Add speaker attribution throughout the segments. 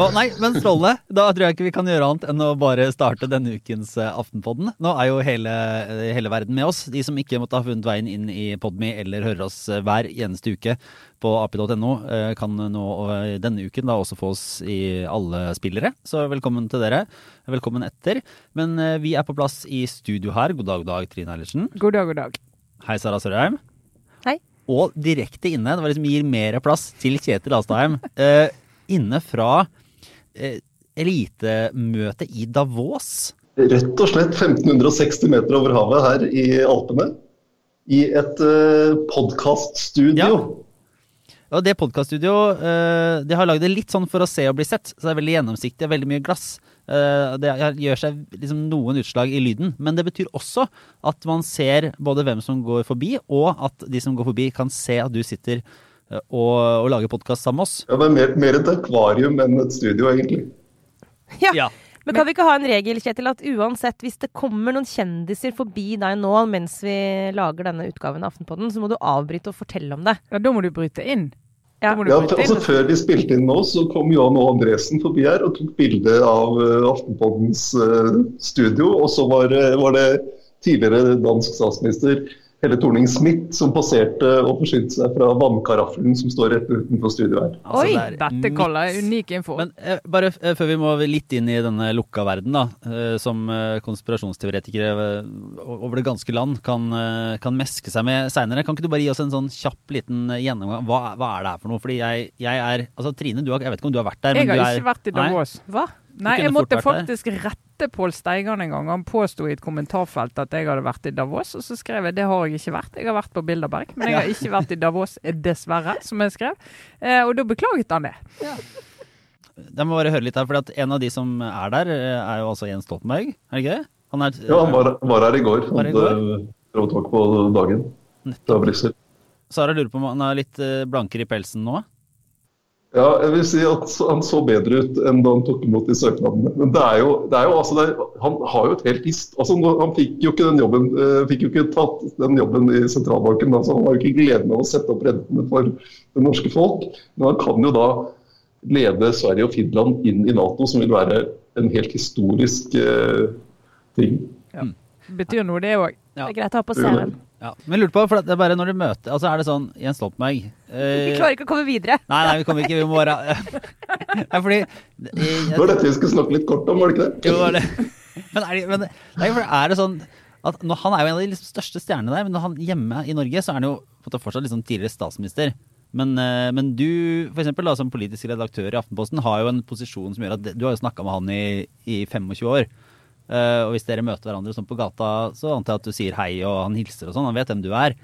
Speaker 1: Og nei, men strålende. Da tror jeg ikke vi kan gjøre annet enn å bare starte denne ukens eh, Aftenpodden. Nå er jo hele, eh, hele verden med oss. De som ikke måtte ha funnet veien inn i Podme eller hører oss eh, hver eneste uke på ap.no, kan nå denne uken da også få oss i alle spillere. Så velkommen til dere. Velkommen etter. Men vi er på plass i studio her. God dag, dag, Trine Eilertsen.
Speaker 2: God dag, god dag.
Speaker 1: Hei, Sara Sørheim.
Speaker 3: Hei.
Speaker 1: Og direkte inne, det var liksom gir mer plass til Kjetil Astheim. Eh, inne fra eh, elitemøtet i Davos.
Speaker 4: Rett og slett 1560 meter over havet her i Alpene. I et eh, podkaststudio.
Speaker 1: Ja. Og det podkaststudioet uh, de har lagd det litt sånn for å se og bli sett. Så det er veldig gjennomsiktig og veldig mye glass. Uh, det gjør seg liksom noen utslag i lyden. Men det betyr også at man ser både hvem som går forbi, og at de som går forbi, kan se at du sitter uh, og, og lager podkast sammen med oss.
Speaker 4: Ja, det er mer, mer et akvarium enn et studio, egentlig.
Speaker 3: Ja.
Speaker 1: Ja.
Speaker 3: Men kan vi ikke ha en regel, Kjetil, at uansett hvis det kommer noen kjendiser forbi deg nå mens vi lager denne utgaven av Aftenpodden, så må du avbryte og fortelle om det.
Speaker 2: Ja, da må du bryte inn.
Speaker 3: Ja.
Speaker 4: Altså. Før de spilte inn nå, så kom Johan og Andresen forbi her og tok bilde av eh, Aftenpoddens eh, studio. Og så var, det- var det tidligere dansk statsminister Helle Thorning-Smith som passerte og forsynte seg fra vannkaraffelen som står rett utenfor studioet her.
Speaker 1: Altså,
Speaker 3: Oi,
Speaker 1: det
Speaker 2: Dette kaller jeg unik info.
Speaker 1: Men eh, bare eh, før vi må litt inn i denne lukka verden, da, eh, som eh, konspirasjonsteoretikere eh, over det ganske land kan, eh, kan meske seg med seinere, kan ikke du bare gi oss en sånn kjapp liten gjennomgang? Hva, hva er det her for noe? Fordi jeg, jeg er Altså Trine, du har, jeg vet ikke om du har vært der,
Speaker 2: jeg
Speaker 1: men
Speaker 2: har
Speaker 1: du er
Speaker 2: ikke vært i. Davos.
Speaker 3: Hva?
Speaker 2: Nei, jeg måtte faktisk rette Pål Steigan en gang. Han påsto i et kommentarfelt at jeg hadde vært i Davos, og så skrev jeg det har jeg ikke vært. Jeg har vært på Bilderberg, men jeg har ikke vært i Davos, eh, dessverre, som jeg skrev. Eh, og da beklaget han det.
Speaker 1: Jeg må bare høre litt her, for at en av de som er der, eh, er jo altså Jens Stoltenberg, er det ikke det? Han er,
Speaker 4: Ja, han var, var her i går.
Speaker 1: Var i
Speaker 4: Hadde råtak på dagen fra Brussel.
Speaker 1: Sara lurer på om han er litt eh, blankere i pelsen nå?
Speaker 4: Ja, jeg vil si at han så bedre ut enn da han tok imot de søknadene. Men det er jo, det er jo altså det er, Han har jo et helt hist... Altså, han fikk jo ikke den jobben eh, fikk jo ikke tatt den jobben i sentralbanken. Altså, han har jo ikke gleden av å sette opp rentene for det norske folk. Men han kan jo da lede Sverige og Finland inn i Nato, som vil være en helt historisk eh, ting.
Speaker 2: Betyr noe, det òg.
Speaker 1: Ja.
Speaker 3: Det er greit å ha på CV-en.
Speaker 1: Ja. Men lurt på, for det er bare når du møter Altså er det sånn Jens Stoltenberg eh,
Speaker 3: Vi klarer ikke å komme videre.
Speaker 1: Nei, nei, vi kommer ikke. Vi må bare Nei, fordi
Speaker 4: Det var dette vi skulle snakke litt kort om, var det ikke det?
Speaker 1: Jo, det var det. Men er det, men, nei, for er det sånn at når, Han er jo en av de liksom største stjernene der, men når han hjemme i Norge, så er han jo på en måte fortsatt liksom tidligere statsminister. Men, eh, men du, for eksempel, da, som politisk redaktør i Aftenposten, har jo en posisjon som gjør at du har jo snakka med han i, i 25 år. Eh, og hvis dere møter hverandre sånn på gata, så antar jeg at du sier hei og han hilser og sånn. Han vet hvem du er.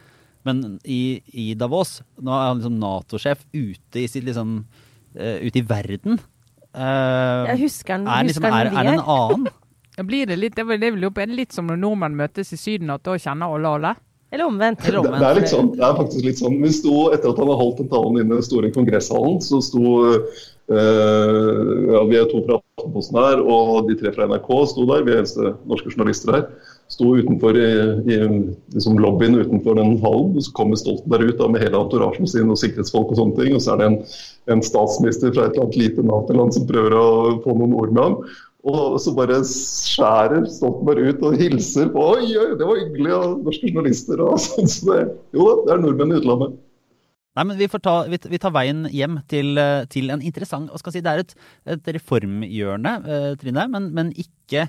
Speaker 1: Men i, i Davos, nå er han liksom Nato-sjef ute i sitt liksom uh, Ute i verden. Uh,
Speaker 3: Jeg husker han,
Speaker 1: er, liksom,
Speaker 3: husker
Speaker 1: er, er det en annen?
Speaker 2: Blir det litt, det blir, det er litt som når nordmenn møtes i Syden, at da kjenner alle alle?
Speaker 3: Eller omvendt.
Speaker 1: Eller
Speaker 4: Det, det er litt sånn, det er faktisk litt sånn. Vi sto, Etter at han hadde holdt den talen inne i den store kongresshallen, så sto uh, ja, Vi er to fra Aftenposten her, og de tre fra NRK sto der. Vi eneste norske journalister her. Sto utenfor i, i liksom lobbyen utenfor den hallen. og Så kommer Stoltenberg ut da, med hele antorasjen sin og sikkerhetsfolk og sånne ting. Og så er det en, en statsminister fra et eller annet lite Nato-land som prøver å få noen ord med ham. Og så bare skjærer Stoltenberg ut og hilser på Oi, oi, det var hyggelig, og norske journalister og sånn. Så det, jo da, det er nordmenn i utlandet.
Speaker 1: Nei, men vi, får ta, vi, vi tar veien hjem til, eh, til en interessant og skal si, Det er et, et reformhjørne, eh, Trine, men, men ikke,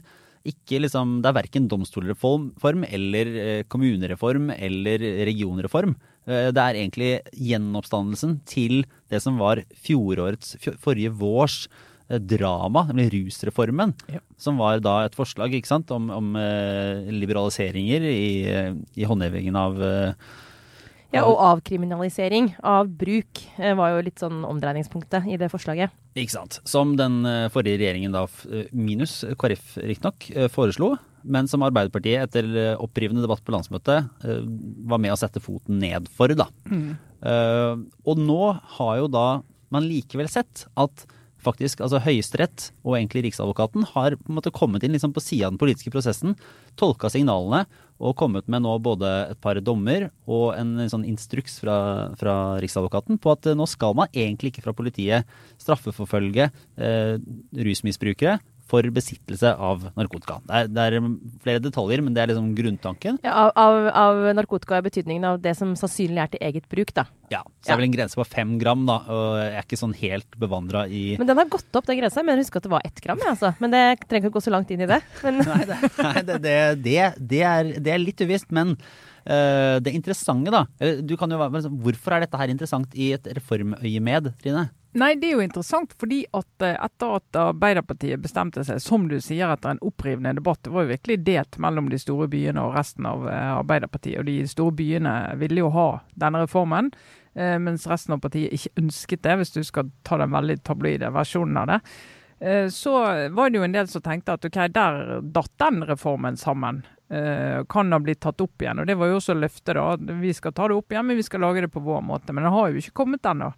Speaker 1: ikke liksom, Det er verken domstolreform eller eh, kommunereform eller regionreform. Eh, det er egentlig gjenoppstandelsen til det som var fjorårets, fjo- forrige vårs drama, nemlig rusreformen.
Speaker 2: Ja.
Speaker 1: Som var da et forslag sant, om, om liberaliseringer i, i håndhevingen av eh,
Speaker 3: Ja, og avkriminalisering av bruk eh, var jo litt sånn omdreiningspunktet i det forslaget.
Speaker 1: Ikke sant. Som den eh, forrige regjeringen, da, eh, minus KrF riktignok, foreslo. Men som Arbeiderpartiet etter opprivende debatt på landsmøtet var med å sette foten ned for. Da. Mm. og nå har jo da man likevel sett at faktisk, altså Høyesterett og egentlig Riksadvokaten har på en måte kommet inn liksom på sida av den politiske prosessen, tolka signalene og kommet med nå både et par dommer og en sånn instruks fra, fra Riksadvokaten på at nå skal man egentlig ikke fra politiet straffeforfølge eh, rusmisbrukere for besittelse av narkotika. Det er, det er, flere detaljer, men det er liksom grunntanken.
Speaker 3: Ja, av, av, av narkotika i betydningen av det som sannsynlig er til eget bruk, da.
Speaker 1: Ja, så det er vel en grense på fem gram, da. Og jeg er ikke sånn helt bevandra i
Speaker 3: Men den har gått opp, den grensa. Men husk at det var ett gram, ja, altså. Men det trenger ikke å gå så langt inn i det. Men...
Speaker 1: Nei, det, nei det, det, det, er, det, er, litt uvisst. Men uh, det interessante, da du kan jo, Hvorfor er dette her interessant i et reformøyemed, Trine?
Speaker 2: Nei, det er jo interessant fordi at eh, etter at Arbeiderpartiet bestemte seg, som du sier, etter en opprivende debatt, det var jo virkelig delt mellom de store byene og resten av eh, Arbeiderpartiet. Og de store byene ville jo ha denne reformen, eh, mens resten av partiet ikke ønsket det, hvis du skal ta den veldig tabloide versjonen av det. Så var det jo en del som tenkte at ok, der datt den reformen sammen. Kan ha blitt tatt opp igjen. Og det var jo også løftet, da. Vi skal ta det opp igjen, men vi skal lage det på vår måte. Men det har jo ikke kommet ennå.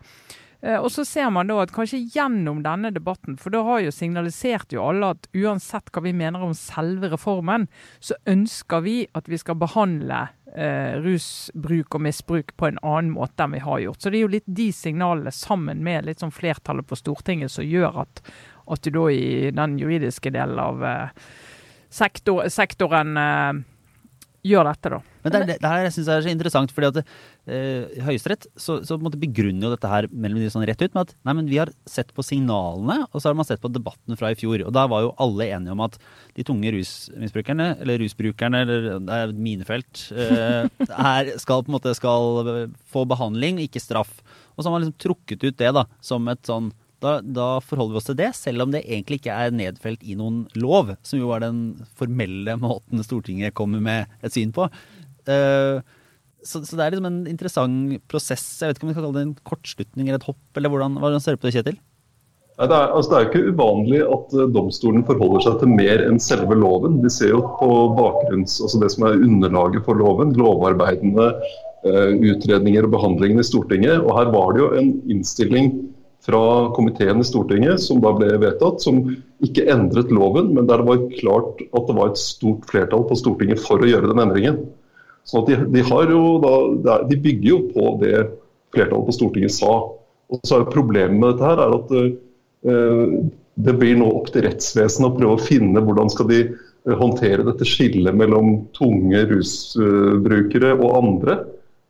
Speaker 2: Eh, og så ser man da at kanskje gjennom denne debatten, for da har jo signalisert jo alle at uansett hva vi mener om selve reformen, så ønsker vi at vi skal behandle eh, rusbruk og misbruk på en annen måte enn vi har gjort. Så det er jo litt de signalene sammen med litt sånn flertallet på Stortinget som gjør at, at du da i den juridiske delen av eh, sektor, sektoren eh, gjør dette, da.
Speaker 1: Men det, er, det her synes jeg er så interessant, fordi at eh, Høyesterett så, så begrunner jo dette her mellom de sånn rett ut med at nei, men vi har sett på signalene, og så har man sett på debatten fra i fjor. Og da var jo alle enige om at de tunge rusmisbrukerne, eller rusbrukerne, eller det er minefelt, eh, er, skal på en måte skal få behandling, ikke straff. Og så har man liksom trukket ut det da, som et sånn da, da, forholder vi oss til det, selv om det egentlig ikke er nedfelt i noen lov, som jo er den formelle måten Stortinget kommer med et syn på. Uh, så, så, det er liksom en interessant prosess. Jeg vet ikke om vi skal kalle det en kortslutning eller et hopp, eller hvordan, hvordan ser du på det, Kjetil?
Speaker 4: Nei, det, er, altså det er ikke uvanlig at eh, domstolen forholder seg til mer enn selve loven. Vi ser jo på bakgrunns, altså det som er underlaget for loven, lovarbeidende uh, utredninger og behandlingen i Stortinget. Og her var det jo en innstilling fra komiteen i Stortinget som da ble vedtatt, som ikke endret loven, men der det var klart at det var et stort flertall på Stortinget for å gjøre den endringen. Så de, de, da, de, bygger jo på det flertallet på Stortinget sa. Og så er Problemet med dette her er at uh, det blir nå opp til rettsvesenet å prøve å finne hvordan skal de uh, håndtere dette skillet mellom tunge rusbrukere og andre.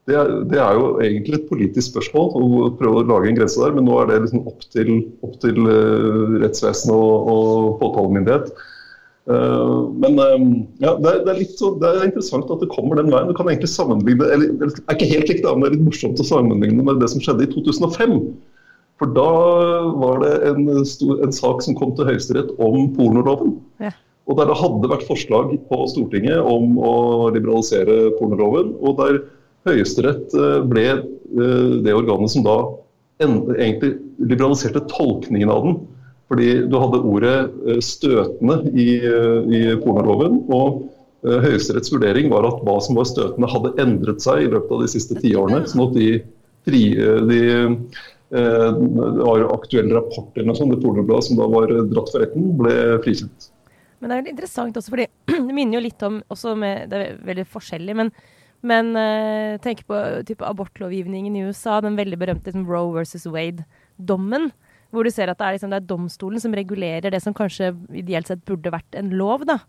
Speaker 4: Det er, det er, jo egentlig et politisk spørsmål å prøve å lage en grense der, men nå er det liksom opp til, opp til uh, rettsvesenet og, og påtalemyndighet. Eh, men eh, ja, det, er, det, er så, det, er interessant at det kommer den veien. Du kan egentlig sammenligne eller Det er ikke helt likt, men det er litt morsomt å sammenligne med det som skjedde i 2005. For da var det en, stor, en sak som kom til Høyesterett om pornoloven. Ja. Og der det hadde vært forslag på Stortinget om å liberalisere pornoloven. Og der Høyesterett eh, ble det organet som da egentlig liberaliserte tolkningen av den. Fordi du hadde ordet eh, støtende i, eh, i pornoloven. Og uh, Høyesteretts vurdering var at hva som var støtende, hadde endret seg i løpet av de siste tiårene. Sånn at de, fri, de uh, det var aktuelle rapporter eller noe sånt, det pornobladet som da var dratt for retten, ble frikjent.
Speaker 3: Men det er interessant også, fordi det minner jo litt om også med, Det er veldig forskjellig, men, men tenk på abortlovgivningen i USA. Den veldig berømte liksom, Roe versus Wade-dommen. Hvor du ser at det er, liksom, det er, domstolen som regulerer det som kanskje ideelt sett burde vært en lov, da.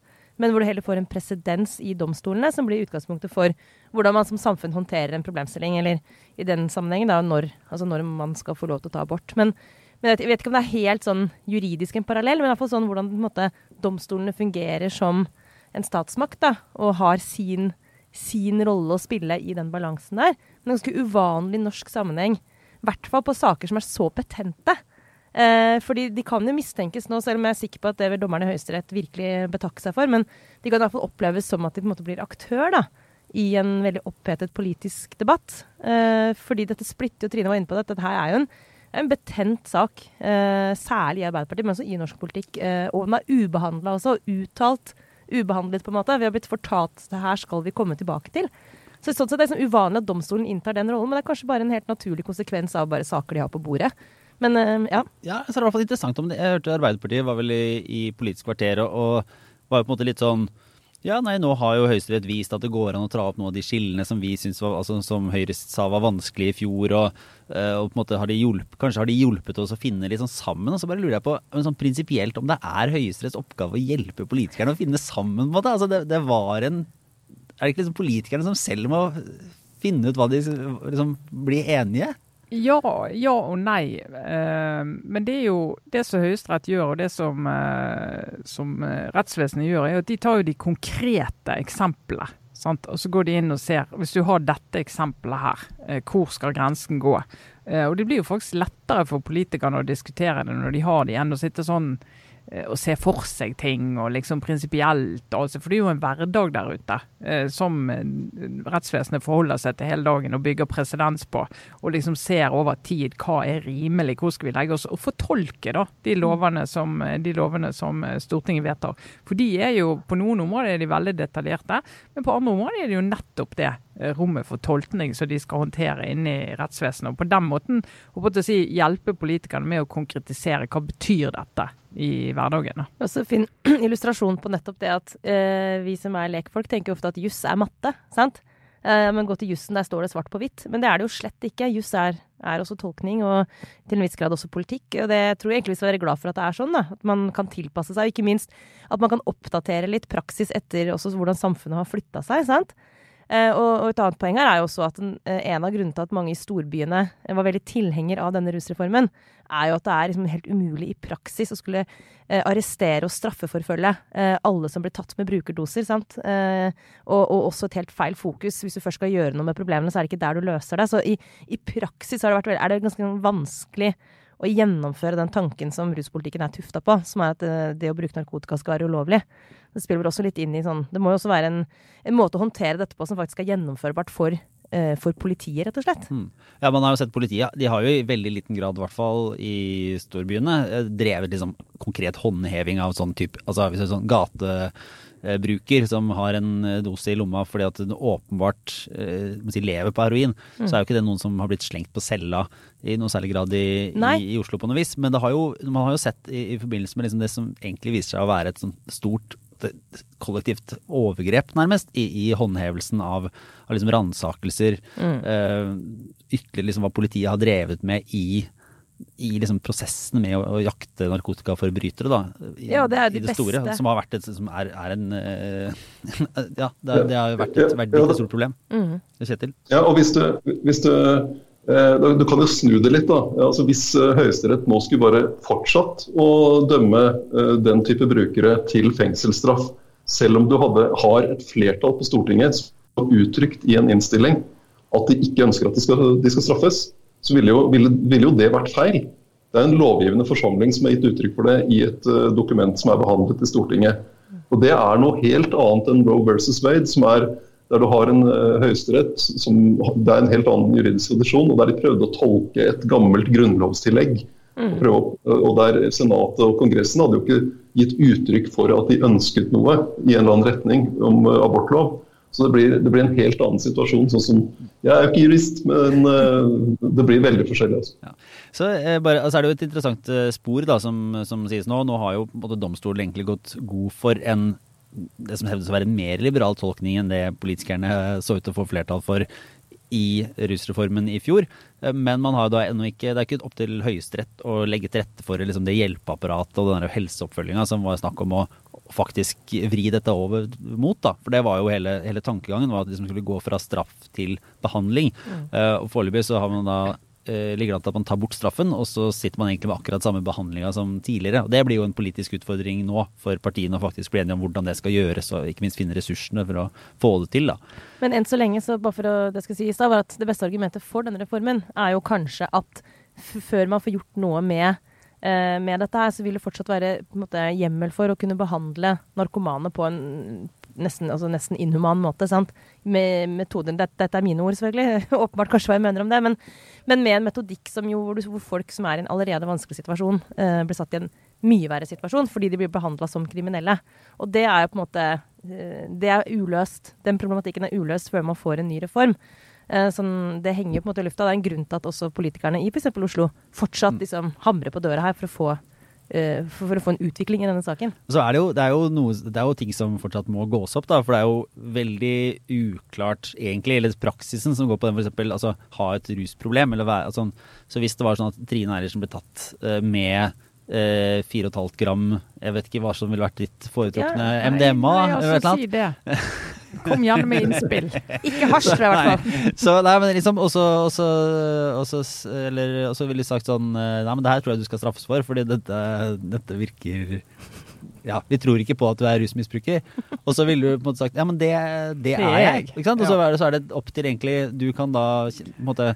Speaker 3: Men hvor du heller får en presedens i domstolene som blir utgangspunktet for hvordan man som samfunn håndterer en problemstilling, eller i den sammenhengen da, når, altså når man skal få lov til å ta abort. Men, men, jeg vet ikke om det er helt sånn juridisk en parallell, men i hvert fall sånn hvordan måte, domstolene fungerer som en statsmakt, da, og har sin, sin rolle å spille i den balansen der. Men ganske uvanlig norsk sammenheng. I hvert fall på saker som er så petente. Eh, fordi de kan jo mistenkes nå, selv om jeg er sikker på at det vil dommerne i Høyesterett virkelig betakke seg for. Men de kan i hvert fall oppleves som at de på en måte blir aktør da, i en veldig opphetet politisk debatt. Eh, fordi dette splitter jo Trine var inne på det. Dette her er jo en, en betent sak, eh, særlig i Arbeiderpartiet, men også i norsk politikk. Eh, og den er ubehandla også, uttalt ubehandlet, på en måte. Vi har blitt fortalt det her skal vi komme tilbake til. Så sånn sett er det sånn uvanlig at domstolen inntar den rollen, men det er kanskje bare en helt naturlig konsekvens av bare saker de har på bordet. Men eh, ja.
Speaker 1: Ja, så er det i hvert fall interessant om det. Jeg hørte Arbeiderpartiet var vel i, i Politisk kvarter og, og var jo på en måte litt sånn ja, nei, nå har jo Høyesterett vist at det går an å tra opp noen av de skillene som vi synes var, altså, som Høyre sa var vanskelig i fjor. Og, eh, og på en måte har de hjulpet, kanskje har de hjulpet oss å finne litt sånn sammen. Og så bare lurer jeg på sånn prinsipielt om det er Høyesteretts oppgave å hjelpe politikerne å finne sammen. på. Altså, det, det var en Er det ikke liksom politikerne som selv må finne ut hva de liksom blir enige?
Speaker 2: Ja, ja og nei. Eh, men det er jo det som Høyesterett gjør, og det som, eh, som eh, rettsvesenet gjør, er at de tar jo de konkrete eksemplene. Sant? Og så går de inn og ser Hvis du har dette eksempelet her, hvor skal grensen gå? Og det blir jo faktisk lettere for politikerne å diskutere det når de har det, enn å sitte sånn eh, og se for seg ting og liksom prinsipielt. Altså, for det er jo en hverdag der ute eh, som eh, rettsvesenet forholder seg til hele dagen og bygger presedens på. Og liksom ser over tid hva er rimelig, hvor skal vi legge oss, og fortolke da de lovene som, de lovene som eh, Stortinget vedtar. For de er jo på noen områder er de veldig detaljerte, men på andre områder er det jo nettopp det eh, rommet for tolkning som de skal håndtere inne i rettsvesenet. Og på den måten si, hjelpe politikerne med å konkretisere hva betyr dette i hverdagen. da.
Speaker 3: Også fin illustrasjon på nettopp det at eh, vi som er lekfolk, tenker ofte at juss er matte. sant? Eh, men gå til jussen, der står det svart på hvitt. Men det er det jo slett ikke. Juss er, er også tolkning, og til en viss grad også politikk. Og det tror jeg egentlig vi skal være glad for at det er sånn. da. At man kan tilpasse seg, og ikke minst at man kan oppdatere litt praksis etter også hvordan samfunnet har flytta seg. sant? Eh, og, et annet poeng her er jo også at en, eh, en av grunnene til at mange i storbyene eh, var veldig tilhenger av denne rusreformen, er jo at det er liksom helt umulig i praksis å skulle arrestere og straffeforfølge alle som blir tatt med brukerdoser. sant? Og, og, også et helt feil fokus. Hvis du først skal gjøre noe med problemene, så er det ikke der du løser det. Så i, i praksis det vært, er det ganske vanskelig å gjennomføre den tanken som ruspolitikken er tufta på, som er at det å bruke narkotika skal være ulovlig. Det spiller vel også litt inn i sånn Det må jo også være en, en måte å håndtere dette på som faktisk er gjennomførbart for eh, for politiet, rett og slett.
Speaker 1: Mm. Ja, man har jo sett politiet. De har jo i veldig liten grad, i hvert fall i storbyene, eh, drevet liksom konkret håndheving av sånn type Altså hvis det er sånn gatebruker som har en eh, dose i lomma fordi at den åpenbart si, lever på heroin, mm. så er jo ikke det noen som har blitt slengt på cella i noe særlig grad i, i, i Oslo på noe vis. Men har jo, man har jo sett i, i forbindelse med liksom det som egentlig viser seg å være et sånn stort kollektivt overgrep, nærmest, i, i håndhevelsen av, av liksom ransakelser. Mm. Uh, ytterligere liksom hva politiet har drevet med i, i liksom prosessene med å, å jakte narkotikaforbrytere, da. I,
Speaker 3: ja, det er
Speaker 1: det,
Speaker 3: det
Speaker 1: store.
Speaker 3: beste.
Speaker 1: Som har vært et, som er, er en uh, Ja, det, det, har vært et veldig stort problem.
Speaker 3: Mm.
Speaker 1: Kjetil?
Speaker 4: Ja, og hvis du, hvis du du kan jo snu det litt. da. Altså, hvis eh, Høyesterett nå skulle bare fortsatt å dømme eh, den type brukere til fengselsstraff, selv om du hadde, har et flertall på Stortinget som har uttrykt i en innstilling at de ikke ønsker at de skal, de skal straffes, så ville jo, ville, ville jo, det vært feil. Det er en lovgivende forsamling som har gitt uttrykk for det i et dokument som er behandlet i Stortinget. Og Det er noe helt annet enn Roe versus Wade, som er der du har en uh, høyesterett som det er en helt annen juridisk tradisjon, og der de prøvde å tolke et gammelt grunnlovstillegg. Mm. Og, prøve, og der Senatet og Kongressen hadde jo ikke gitt uttrykk for at de ønsket noe i en eller annen retning om uh, abortlov. Så det blir, det blir, en helt annen situasjon. sånn som, Jeg er jo ikke jurist, men uh, det blir veldig forskjellig. Altså.
Speaker 1: Ja. Så eh, bare, altså er det jo et interessant spor da, som, som sies nå. Nå har jo domstolen egentlig gått god for en det som hevdes å være en mer liberal tolkning enn det politikerne så ut til å få flertall for i rusreformen i fjor. Men man har da ennå ikke, det er ikke opp til Høyesterett å legge til rette for liksom det hjelpeapparatet og den helseoppfølginga som var snakk om å faktisk vri dette over mot. da, For det var jo hele, hele tankegangen, var at de liksom skulle gå fra straff til behandling. Mm. Uh, og Foreløpig så har man da eh, ligger det an til at man tar bort straffen, og så sitter man egentlig med akkurat samme behandlinga som tidligere. Og Det blir jo en politisk utfordring nå for partiene å faktisk bli enige om hvordan det skal gjøres, og ikke minst finne ressursene for å få det til. da.
Speaker 3: Men enn så lenge, så bare for å, det skal sies da, var at det beste argumentet for denne reformen er jo kanskje at før man får gjort noe med eh, med dette her, så vil det fortsatt være på en måte, hjemmel for å kunne behandle narkomane på en nesten, altså nesten inhuman måte. sant? Med metoden, dette, dette er mine ord, selvfølgelig. Åpenbart kanskje hva jeg mener om det. Men, men med en metodikk som jo, hvor folk som er i en allerede vanskelig situasjon, eh, blir satt i en mye verre situasjon fordi de blir behandla som kriminelle. Og det er jo på en måte eh, Det er uløst. Den problematikken er uløst før man får en ny reform. Eh, sånn, det henger jo på en måte i lufta. Det er en grunn til at også politikerne i f.eks. Oslo fortsatt liksom hamrer på døra her for å få for, for å få en utvikling i denne saken.
Speaker 1: Så er det, jo, det, er jo noe, det er jo ting som fortsatt må gås opp, da. For det er jo veldig uklart, egentlig, eller praksisen som går på den eksempel, altså ha et rusproblem. Eller altså, så hvis det var sånn at Trine Eilertsen ble tatt eh, med eh, 4,5 gram Jeg vet ikke hva som ville vært ditt foretrukne
Speaker 2: Ja,
Speaker 1: MDMA?
Speaker 2: nei,
Speaker 1: eller
Speaker 2: altså, si det. Kom gjerne med innspill.
Speaker 3: Ikke hasj, i hvert fall.
Speaker 1: Så, nei, men liksom, og så, ville de sagt sånn eh, Nei, men det her tror jeg du skal straffes for, fordi dette, dette virker Ja, vi tror ikke på at du er rusmisbruker. Og så ville du på en måte sagt Ja, men det, det er jeg. Og så er, det, så er det opp til egentlig Du kan da på en måte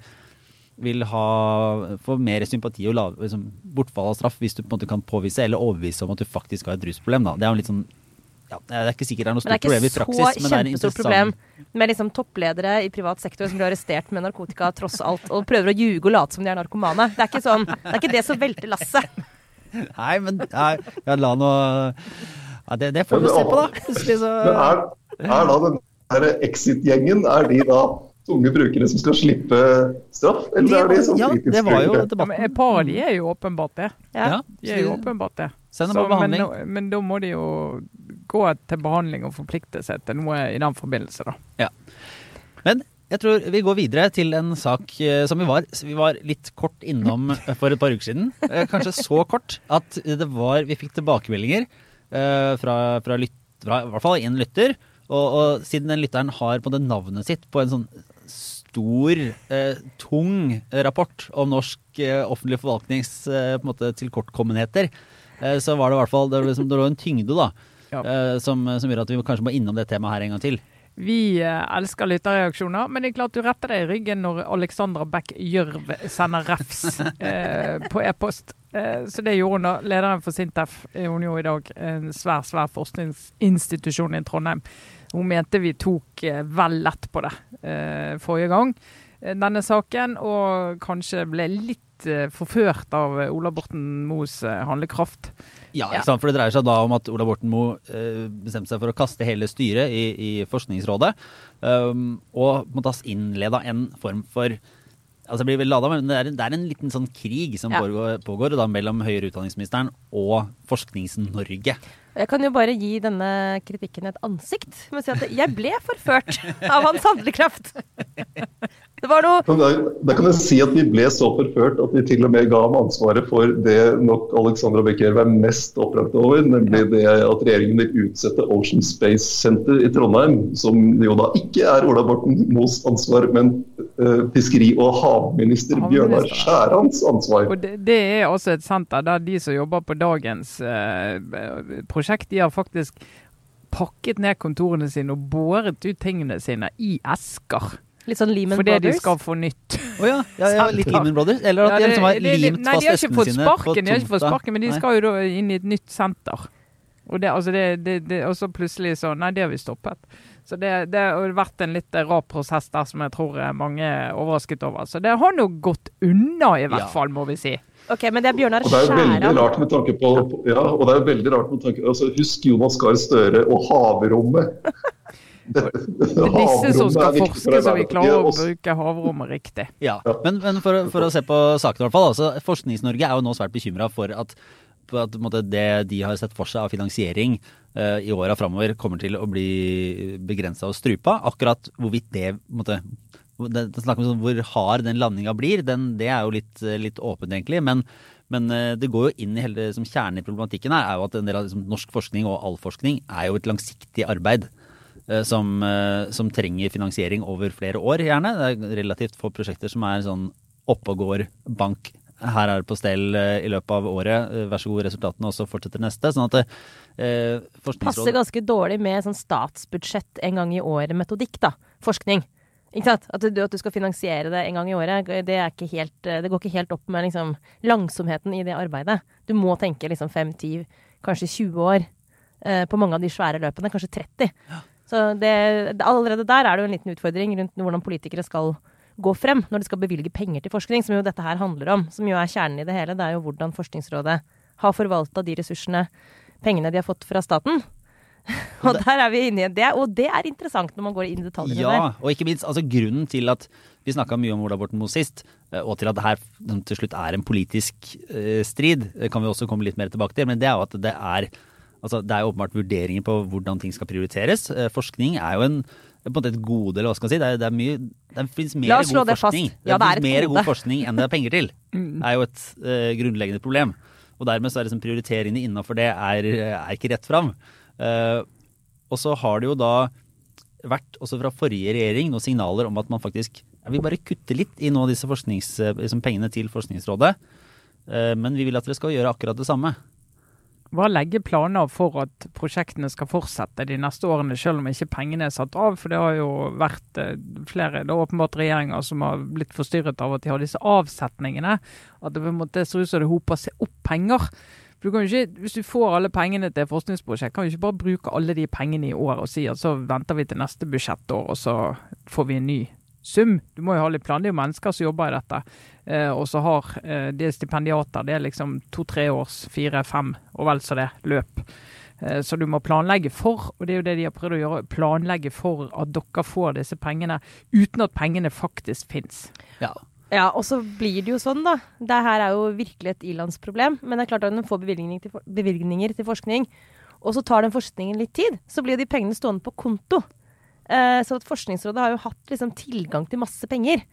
Speaker 1: vil ha få mer sympati og lave, liksom, bortfall av straff hvis du på en måte kan påvise eller overbevise om at du faktisk har et rusproblem. Da. Det er jo litt sånn ja, Det er ikke sikkert det er noe stort problem i praksis, men det er ikke
Speaker 3: så
Speaker 1: kjempestort
Speaker 3: problem med liksom toppledere i privat sektor som blir arrestert med narkotika tross alt, og prøver å ljuge og late som de er narkomane. Det er ikke sånn, det er ikke det som velter lasset.
Speaker 1: Nei, men nei, ja, la nå ja, det, det får vi se på, da. Plutselig så
Speaker 4: Men er, er da den Exit-gjengen er de da tunge brukere som skal slippe straff, eller er de sånn
Speaker 1: Ja, det var jo
Speaker 4: fritidsbrukere?
Speaker 2: Ja,
Speaker 1: debatten.
Speaker 2: et par de er jo åpenbart det.
Speaker 3: Ja.
Speaker 1: Ja,
Speaker 2: De er jo åpenbart det. Så. Men, men da må de jo gå til behandling og forplikte seg til noe i den forbindelse, da.
Speaker 1: Men jeg tror vi går videre til en sak eh, som vi var, vi var litt kort innom eh, for et par uker siden. Eh, Kanskje så kort at det var, vi fikk tilbakemeldinger eh, fra, fra, lytt, fra i hvert fall en lytter. Og, og siden den lytteren har på det navnet sitt på en sånn stor, eh, tung rapport om norsk eh, offentlig forvaltnings eh, på en måte tilkortkommenheter, eh, så var det i hvert fall det, var liksom, det lå en tyngde da,
Speaker 2: Ja.
Speaker 1: eh, som, som gjør at vi kanskje må innom det temaet her en gang til.
Speaker 2: Vi eh, elsker lytterreaksjoner, men det er klart du retter deg i ryggen når Alexandra Beck Gjørv sender refs eh, på e-post. Så det gjorde hun da. Lederen for Sintef hun jo i dag. En svær, svær forskningsinstitusjon i Trondheim. Hun mente vi tok eh, vel lett på det eh, forrige gang, eh, denne saken, og kanskje ble litt forført av Ola Borten Moes handlekraft.
Speaker 1: Ja, for det dreier seg da om at Ola Borten Moe bestemte seg for å kaste hele styret i, i Forskningsrådet. Um, og innleda en form for Altså det blir vel lada, men det er, en- det er en liten sånn krig som
Speaker 3: Ja.
Speaker 1: pågår, pågår da mellom høyere utdanningsministeren og Forsknings-Norge.
Speaker 3: Jeg kan jo bare gi denne kritikken et ansikt med å si at jeg ble forført av hans handlekraft. Det var noe
Speaker 4: Da, da kan jeg si at vi ble så forført at vi til og med ga ham ansvaret for det nok Alexandra Becker er mest opprørt over, nemlig det at regjeringen vil utsette Ocean Space Center i Trondheim, som jo da ikke er Ola Borten Moes ansvar, men fiskeri- og havminister Bjørnar. Skjærans ansvar.
Speaker 2: Og det, det er også et senter der de som jobber på dagens eh, prosjekt, de har faktisk pakket ned kontorene sine og båret ut tingene sine i esker.
Speaker 3: litt sånn Lehman
Speaker 2: Fordi de skal få nytt.
Speaker 1: Oh, ja, ja, ja, litt. Lehman Brothers? Eller at
Speaker 2: Ja,
Speaker 1: de liksom har limt
Speaker 2: Nei,
Speaker 1: fast
Speaker 2: de har ikke fått
Speaker 1: sine på
Speaker 2: sparken, de har ikke fått sparken, men de
Speaker 1: Nei.
Speaker 2: skal jo da inn i et nytt senter. Og, det, altså det, det, det, og så plutselig så Nei, det har vi stoppet. Så det, det har vært en litt rå prosess der som jeg tror mange er overrasket over. Så det har nå gått unna, i hvert
Speaker 1: Ja.
Speaker 2: fall, må vi si.
Speaker 3: Ok, men det er Bjørnar
Speaker 4: Og det er jo veldig rart med tanke på ja, og det er jo veldig rart med tanke altså Husk Jonas Gahr Støre og havrommet. Dette,
Speaker 2: Det er disse som skal forske, så vi klarer å bruke havrommet riktig.
Speaker 1: Ja, men, men for, for å se på saken i hvert fall. Altså, Forsknings-Norge er jo nå svært bekymra for at, på at måte, det de har sett for seg av finansiering i åra framover, kommer til å bli begrensa og strupa. Akkurat hvorvidt det måtte, det, det om sånn, Hvor hard den landinga blir, den, det er jo litt, litt åpent, egentlig. Men, men eh, det går jo inn i hele liksom, kjernen i problematikken her, er jo at en del av liksom, norsk forskning og all forskning er jo et langsiktig arbeid. eh, Som, eh, som trenger finansiering over flere år, gjerne. Det er relativt få prosjekter som er sånn oppe og går bank. Her er det på stell eh, i løpet av året, eh, vær så god resultatene, og så fortsetter neste. Sånn at eh,
Speaker 3: Passer ganske dårlig med sånn statsbudsjett en gang i året-metodikk, da. Forskning. Ikke sant? At du, at du skal finansiere det en gang i året, det, ikke helt, det går ikke helt opp med liksom, langsomheten i det arbeidet. Du må tenke liksom 5-10, kanskje 20 år eh, på mange av de svære løpene. Kanskje 30. Så det, allerede der er det jo en liten utfordring rundt hvordan politikere skal gå frem når de skal bevilge penger til forskning, som jo dette her handler om. Som jo er kjernen i det hele. Det er jo hvordan Forskningsrådet har forvalta de ressursene, pengene de har fått fra staten. Og der er vi inne i det, og det er interessant når man går inn i detaljene
Speaker 1: Ja,
Speaker 3: der.
Speaker 1: og ikke minst altså grunnen til at vi snakka mye om Ola Borten Moe sist, eh, og til at det her til slutt er en politisk eh, strid, kan vi også komme litt mer tilbake til, men det er jo at det er Altså, det er åpenbart vurderinger på hvordan ting skal prioriteres. Eh, Forskning er jo en, på en måte et gode, eller hva skal man si. Det, er, det, er mye, det finnes mer god
Speaker 3: det fast. Ja, det er
Speaker 1: finnes mer god forskning enn det er penger til. Det er jo et uh, grunnleggende problem. Og dermed så er liksom prioriteringene innafor det er, er ikke rett fram. Uh, og så har det jo da vært, også fra forrige regjering, noen signaler om at man faktisk ja, vil bare kutte litt i noen av disse eh, liksom pengene til Forskningsrådet. Uh, men vi vil at dere skal gjøre akkurat det samme.
Speaker 2: Bare legge planer for at prosjektene skal fortsette de neste årene, selv om ikke pengene er satt av. For det har jo vært eh, flere, det er åpenbart regjeringer som har blitt forstyrret av at de har disse avsetningene. At det på en måte ser ut som det hoper seg opp penger. Du ikke, Hvis du får alle pengene til et forskningsprosjekt, kan du ikke bare bruke alle de pengene i år og si at så venter vi til neste budsjettår, og så får vi en ny sum. Du må jo ha litt plan. Det er jo mennesker som jobber i dette. Eh, og så har eh, de stipendiater. Det er liksom to-tre års, fire-fem og vel så det, løp. Eh, så du må planlegge for, og det er jo det de har prøvd å gjøre, planlegge for at dere får disse pengene uten at pengene faktisk fins.
Speaker 1: Ja.
Speaker 3: Ja, og så blir det jo sånn, da. Det her er jo virkelig et ilandsproblem. Men det er klart at når man får bevilgninger til, for- bevilgninger til forskning, og så tar den forskningen litt tid, så blir de pengene stående på konto. Eh, så Forskningsrådet har jo hatt liksom tilgang til masse penger.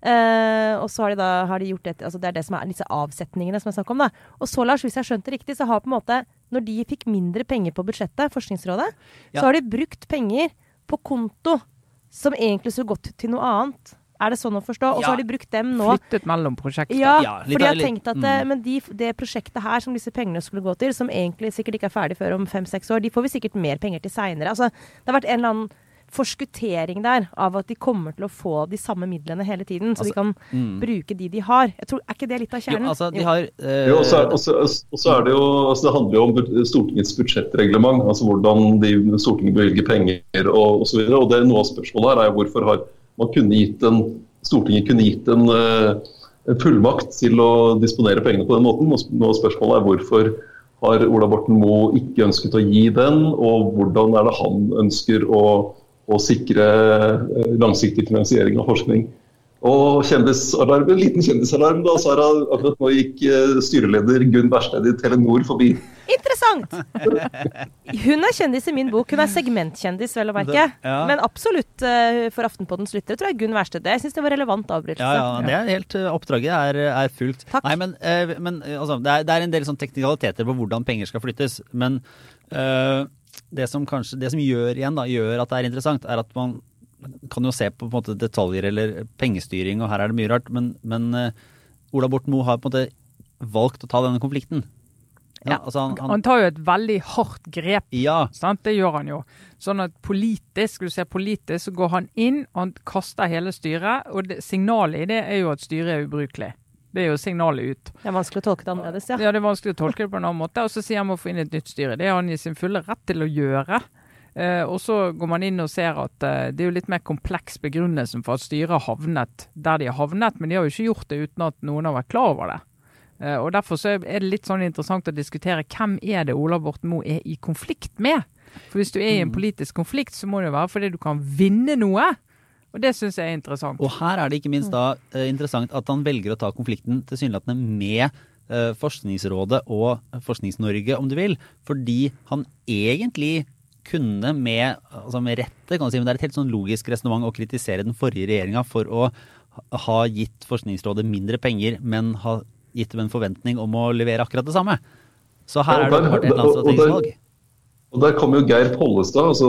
Speaker 3: Uh, og så har de da har de gjort det, altså det er det som er disse avsetningene som jeg snakk om. da. Og så, Lars, hvis jeg har skjønt det riktig, så har på en måte, når de fikk mindre penger på budsjettet, Forskningsrådet,
Speaker 1: Ja.
Speaker 3: så har de brukt penger på konto som egentlig skulle gått til noe annet. Er det sånn å forstå? Og så
Speaker 1: Ja.
Speaker 3: har de brukt dem nå.
Speaker 2: Flyttet mellom prosjekter.
Speaker 3: Ja,
Speaker 1: Ja, litt
Speaker 3: for
Speaker 1: de
Speaker 3: har tenkt at eh,
Speaker 1: mm.
Speaker 3: men de, det prosjektet her som disse pengene skulle gå til, som egentlig sikkert ikke er ferdig før om fem-seks år, de får vi sikkert mer penger til seinere. Altså, det har vært en eller annen forskuttering der av at de kommer til å få de samme midlene hele tiden, så de
Speaker 1: Altså,
Speaker 3: kan
Speaker 1: mm.
Speaker 3: bruke de de har. Jeg tror, Er ikke det litt av
Speaker 1: Jo,
Speaker 3: kjernen?
Speaker 1: altså, de har eh,
Speaker 4: Jo, også er, og så- er det jo altså Det handler jo om Stortingets budsjettreglement. altså Hvordan de, Stortinget bevilger penger og osv. Det noe av spørsmålet her er jo hvorfor har man kunne gitt en, Stortinget kunne gitt en, eh, en fullmakt til å disponere pengene på den måten. Og Noe av spørsmålet er hvorfor har Ola Borten Moe ikke ønsket å gi den, og hvordan er det han ønsker å, å sikre eh, langsiktig finansiering av forskning. Og kjendisalarm, en liten kjendisalarm da, Sara. Akkurat nå gikk eh, styreleder Gunn Wærsted i Telenor forbi.
Speaker 3: Interessant! Hun er kjendis i min bok. Hun er segmentkjendis, vel å merke.
Speaker 1: Ja.
Speaker 3: Men absolutt eh, for Aftenpoddens lyttere tror jeg Gunn Wærsted det. Jeg syns det var relevant avbrytelse.
Speaker 1: Ja, ja, det er helt Oppdraget er, er fullt.
Speaker 3: Takk.
Speaker 1: Nei, men, men altså, det, er, det er en del sånn teknikaliteter på hvordan penger skal flyttes. Men eh, det som kanskje, det som gjør igjen da, gjør at det er interessant, er at man kan jo se på, på måte, detaljer eller pengestyring, og her er det mye rart. Men, men uh, Ola Borten Moe har på en måte valgt å ta denne konflikten. Ja, altså han,
Speaker 2: Han
Speaker 1: han,
Speaker 2: tar jo et veldig hardt grep.
Speaker 1: ja,
Speaker 2: Sant? Det gjør han jo. Sånn at politisk, du ser politisk, så går han inn og han kaster hele styret. Og det, signalet i det er jo at styret er ubrukelig. Det er jo signalet ut.
Speaker 3: Det er vanskelig å tolke det annerledes, ja.
Speaker 2: Ja, Det er vanskelig å tolke det på en annen måte. Og så sier han må få inn et nytt styre. Det har han i sin fulle rett til å gjøre. Eh, og så går man inn og ser at eh, det er jo litt mer kompleks begrunnelsen for at styret har havnet der de har havnet, men de har jo ikke gjort det uten at noen har vært klar over det. Eh, og Derfor så er det litt sånn interessant å diskutere hvem er det Ola Borten Moe er i konflikt med. For Hvis du er i en politisk konflikt, så må det jo være fordi du kan vinne noe. Og det syns jeg er interessant.
Speaker 1: Og her er det ikke minst da eh, interessant at han velger å ta konflikten tilsynelatende med eh, Forskningsrådet og Forsknings-Norge, om du vil. Fordi han egentlig kunne med, altså med rette, kan du si, men det er et helt sånn logisk resonnement å kritisere den forrige regjeringa for å ha- gitt Forskningsrådet mindre penger, men ha gitt dem en forventning om å levere akkurat det samme. Så her er det åpenbart et eller annet strategisk valg.
Speaker 4: Og Der kom jo Geir Pollestad, altså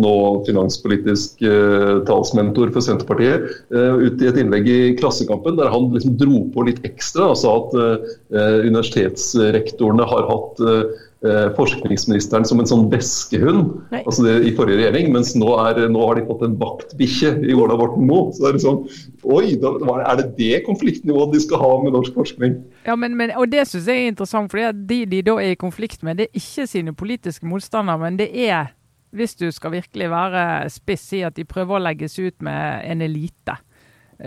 Speaker 4: nå finanspolitisk eh, talsmentor for Senterpartiet, eh, ut i et innlegg i Klassekampen der han liksom dro på litt ekstra og sa at eh, universitetsrektorene har hatt eh, eh, forskningsministeren som en sånn veskehund altså det, i forrige regjering, mens nå, er, nå har de fått en vaktbikkje i Ola Borten Moe. Så det er liksom, Oi, da, er det det konfliktnivået de skal ha med norsk forskning?
Speaker 2: Ja, men, men, og det syns jeg er interessant, for de de da er i konflikt med, det er ikke sine politiske motstandere, men det er, hvis du skal virkelig være spiss, si at de prøver å legges ut med en elite.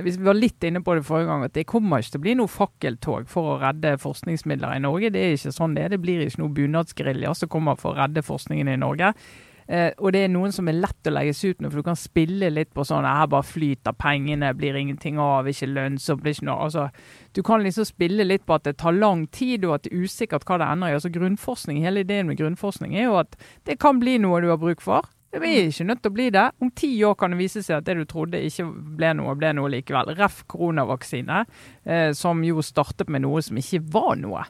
Speaker 2: Hvis Vi var litt inne på det forrige gang, at det kommer ikke til å bli noe fakkeltog for å redde forskningsmidler i Norge. Det er ikke sånn det er. Det blir ikke noe bunadsgerilja som kommer for å redde forskningen i Norge. Eh, og det er noen som er lett å legges ut med, for du kan spille litt på sånn Her bare flyter pengene, blir ingenting av, ikke lønnsomt, blir ikke noe altså, Du kan liksom spille litt på at det tar lang tid, og at det er usikkert hva det ender i. Altså grunnforskning, Hele ideen med grunnforskning er jo at det kan bli noe du har bruk for. Det er ikke nødt til å bli det. Om ti år kan det vise seg at det du trodde ikke ble noe, ble noe likevel. Ref. koronavaksine, eh, som jo startet med noe som ikke var noe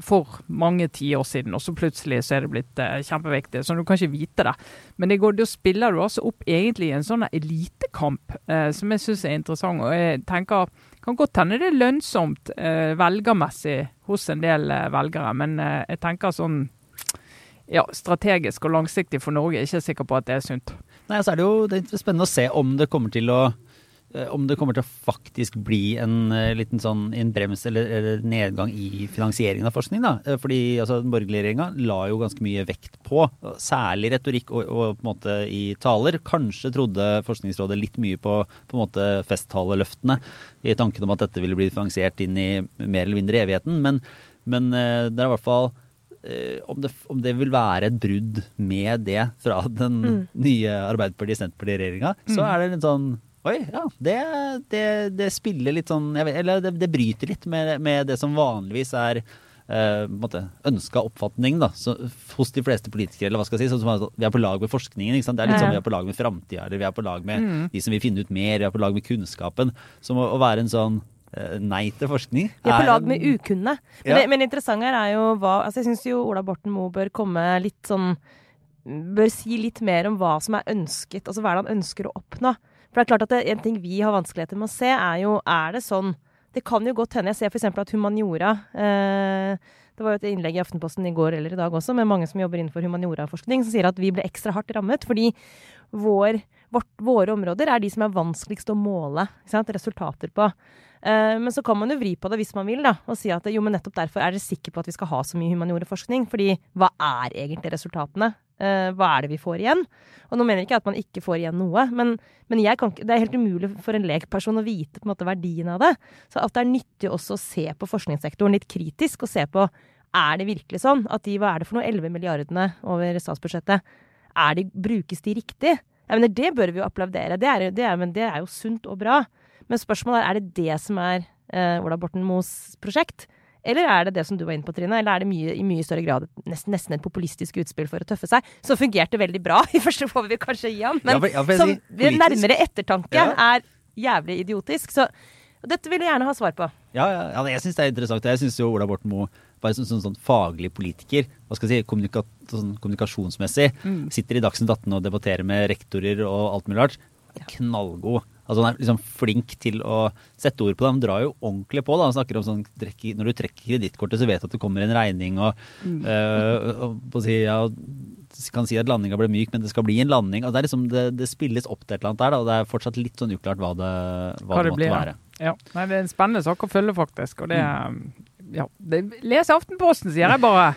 Speaker 2: for mange tiår siden, og så plutselig så er det blitt eh, kjempeviktig. Så du kan ikke vite det. Men det går, da spiller du altså opp egentlig en sånn elitekamp eh, som jeg syns er interessant. og jeg tenker kan godt hende det er lønnsomt eh, velgermessig hos en del eh, velgere, men eh, jeg tenker sånn ja, strategisk og langsiktig for Norge. Jeg er ikke sikker på at det er sunt.
Speaker 1: Nei, så er det jo det er spennende å se om det kommer til å eh, om det kommer til å faktisk bli en uh, liten sånn en brems eller, eller, nedgang i finansieringen av forskning. da. Eh, fordi altså, Den borgerlige regjeringa la jo ganske mye vekt på, særlig retorikk og, og, på en måte i taler. Kanskje trodde Forskningsrådet litt mye på på en måte festtaleløftene i tanken om at dette ville bli finansiert inn i mer eller mindre evigheten. Men, men det er i hvert fall Eh, om det, om det, vil være et brudd med det fra den mm. nye Arbeiderparti-Senterparti-regjeringa, mm. så er det litt sånn Oi, ja. Det, det, det spiller litt sånn vet, Eller det, det, bryter litt med, med, det som vanligvis er eh, ønska oppfatning da, så, hos de fleste politikere. eller hva skal jeg si, sånn som Vi er på lag med forskningen. ikke sant? Det er litt sånn Vi er på lag med framtida, eller vi er på lag med mm. de som vil finne ut mer, vi er på lag med kunnskapen. Som å, å være en sånn Eh, nei til forskning.
Speaker 3: Vi er på lag med ukunne. Men, ja. det, men interessant her er jo hva altså Jeg syns jo Ola Borten Moe bør komme litt sånn Bør si litt mer om hva som er ønsket, altså hva er det han ønsker å oppnå. For det er klart at det, En ting vi har vanskeligheter med å se, er jo Er det sånn Det kan jo godt hende Jeg ser f.eks. at humaniora eh, det var jo et innlegg i Aftenposten i går eller i dag også, med mange som jobber innenfor humanioraforskning, som sier at vi ble ekstra hardt rammet fordi vår, vårt, våre områder er de som er vanskeligst å måle resultater på. Uh, men så kan man jo vri på det hvis man vil, da, og si at jo, men nettopp derfor er dere sikre på at vi skal ha så mye humanioreforskning. Fordi hva er egentlig resultatene? Uh, hva er det vi får igjen? Og nå mener jeg ikke at man ikke får igjen noe, men, men kan, det er helt umulig for en lekperson å vite på en måte verdien av det. Så at det er nyttig også å se på forskningssektoren litt kritisk, og se på er det virkelig sånn at de, hva er det for noe, 11 milliardene over statsbudsjettet, de, brukes de riktig? Jeg mener, Det bør vi jo applaudere. Det er, det er, det er jo sunt og bra. Men spørsmålet er er det det som er eh, Ola Borten Moes prosjekt? Eller er det det som du var inne på, Trine? Eller er det mye, i mye større grad nesten, nesten et populistisk utspill for å tøffe seg? Som fungerte veldig bra i første får vi kanskje gi ham, men ja, for, ja, for som ved nærmere ettertanke ja. er jævlig idiotisk. Så dette vil jeg gjerne ha svar på.
Speaker 1: Ja, ja jeg syns det er interessant. Jeg syns jo Ola Borten Moe bare som sånn, sånn, faglig politiker, hva skal jeg si, kommunika sånn, kommunikasjonsmessig, mm. sitter i Dagsnytt 18 og debatterer med rektorer og alt mulig rart. Knallgod. Altså Han er liksom flink til å sette ord på det. Han drar jo ordentlig på. da, Han snakker om sånn, Når du trekker kredittkortet, så vet du at det kommer en regning. og, mm. øh, og si, ja, kan si at landinga ble myk, men det skal bli en landing. Altså Det, liksom, det, det spilles opp til et eller annet der, da, og det er fortsatt litt sånn uklart hva det, hva hva det måtte blir, være.
Speaker 2: Ja. Nei, Det er en spennende sak å følge, faktisk. og det mm. ja, Les Aftenposten, sier jeg bare.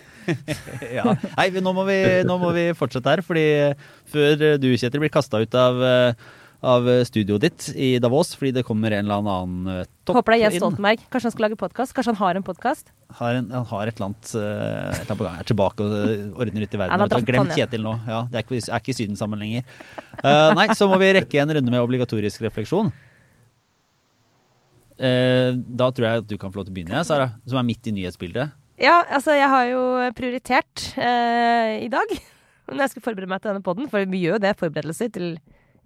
Speaker 1: ja. Nei, nå må, vi, nå må, vi, fortsette her, fordi før du, Kjetil, blir kasta ut av uh, av studioet ditt i Davos, fordi det kommer en eller annen uh, topp
Speaker 3: Håper det er Jens Stoltenberg. Kanskje han skal lage podkast? Kanskje han har en podkast?
Speaker 1: Han har et eller annet, uh, et eller annet på gang. Er tilbake og uh, ordner ute i verden. Han har glemt Kjetil nå. Ja, det er ikke, er ikke i Syden sammen lenger. Uh, nei, så må vi rekke en runde med obligatorisk refleksjon. da tror jeg at du kan få lov til å begynne, Sara, som er midt i nyhetsbildet.
Speaker 3: Ja, altså jeg har jo prioritert i dag når jeg skal forberede meg til denne poden, for vi gjør jo det, forberedelser til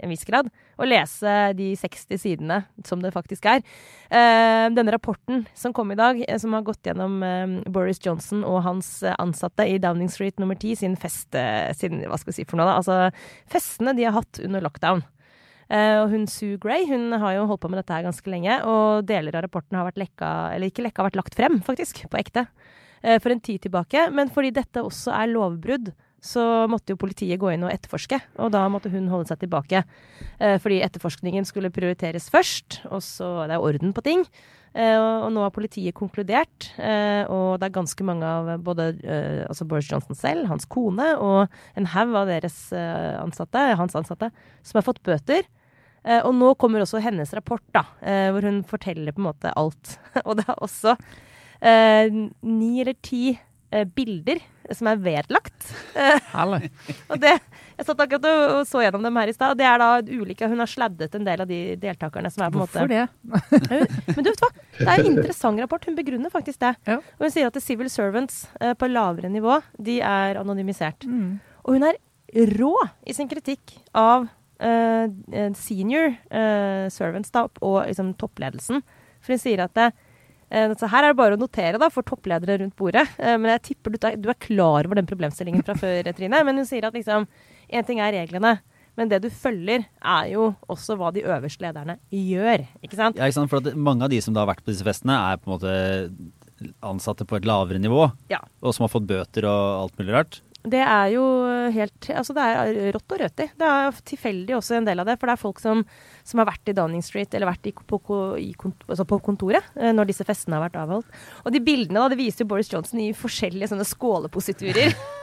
Speaker 3: en viss grad, og lese de 60 sidene som det faktisk er. Uh, denne rapporten som kom i dag, eh, som har gått gjennom uh, Boris Johnson og hans ansatte i Downing Street nummer 10 sin fest Sin, hva skal vi si for noe, da? Altså festene de har hatt under lockdown. Og hun Sue Gray hun har jo holdt på med dette her ganske lenge, og deler av rapporten har vært lekka, eller ikke lekka, har vært lagt frem, faktisk, på ekte, for en tid tilbake. Men fordi dette også er lovbrudd så måtte jo politiet gå inn og etterforske. Og da måtte hun holde seg tilbake. Eh, fordi etterforskningen skulle prioriteres først, og så Det er orden på ting. Eh, og, nå har politiet konkludert, eh, og det er ganske mange av både eh, altså Boris Johnson selv, hans kone og en haug av deres eh, ansatte, hans ansatte, som har fått bøter. Eh, og nå kommer også hennes rapport, da, hvor hun forteller på en måte alt. og det er også ni eller ti bilder som er vedlagt. Eh, og det, jeg satt akkurat og, så gjennom dem her i stad. og Det er da ulike Hun har sladdet en del av de deltakerne som er på en måte
Speaker 2: Hvorfor det?
Speaker 3: Men du vet hva? Det er en interessant rapport. Hun begrunner faktisk det.
Speaker 2: Ja.
Speaker 3: Og hun sier at civil servants eh, på lavere nivå, de er anonymisert.
Speaker 2: Mm.
Speaker 3: Og hun er rå i sin kritikk av eh, eh, senior eh, servants da, og liksom, toppledelsen. For hun sier at det, eh, så her er det bare å notere da, for toppledere rundt bordet. Eh, men jeg tipper du, du er klar over den problemstillingen fra før, Trine. Men hun sier at liksom, en ting er reglene. Men det du følger, er jo også hva de øverste lederne gjør. Ikke sant?
Speaker 1: Ja, ikke sant? For at mange av de som da har vært på disse festene, er på en måte ansatte på et lavere nivå,
Speaker 3: Ja.
Speaker 1: og som har fått bøter og alt mulig rart.
Speaker 3: Det er jo helt Altså, det er rått og rødt i. Det er tilfeldig også en del av det. For det er folk som, som har vært i Downing Street, eller vært i, på, i, altså på kontoret, eh, når disse festene har vært avholdt. Og de bildene da, det viser jo Boris Johnson i forskjellige sånne skålepositurer.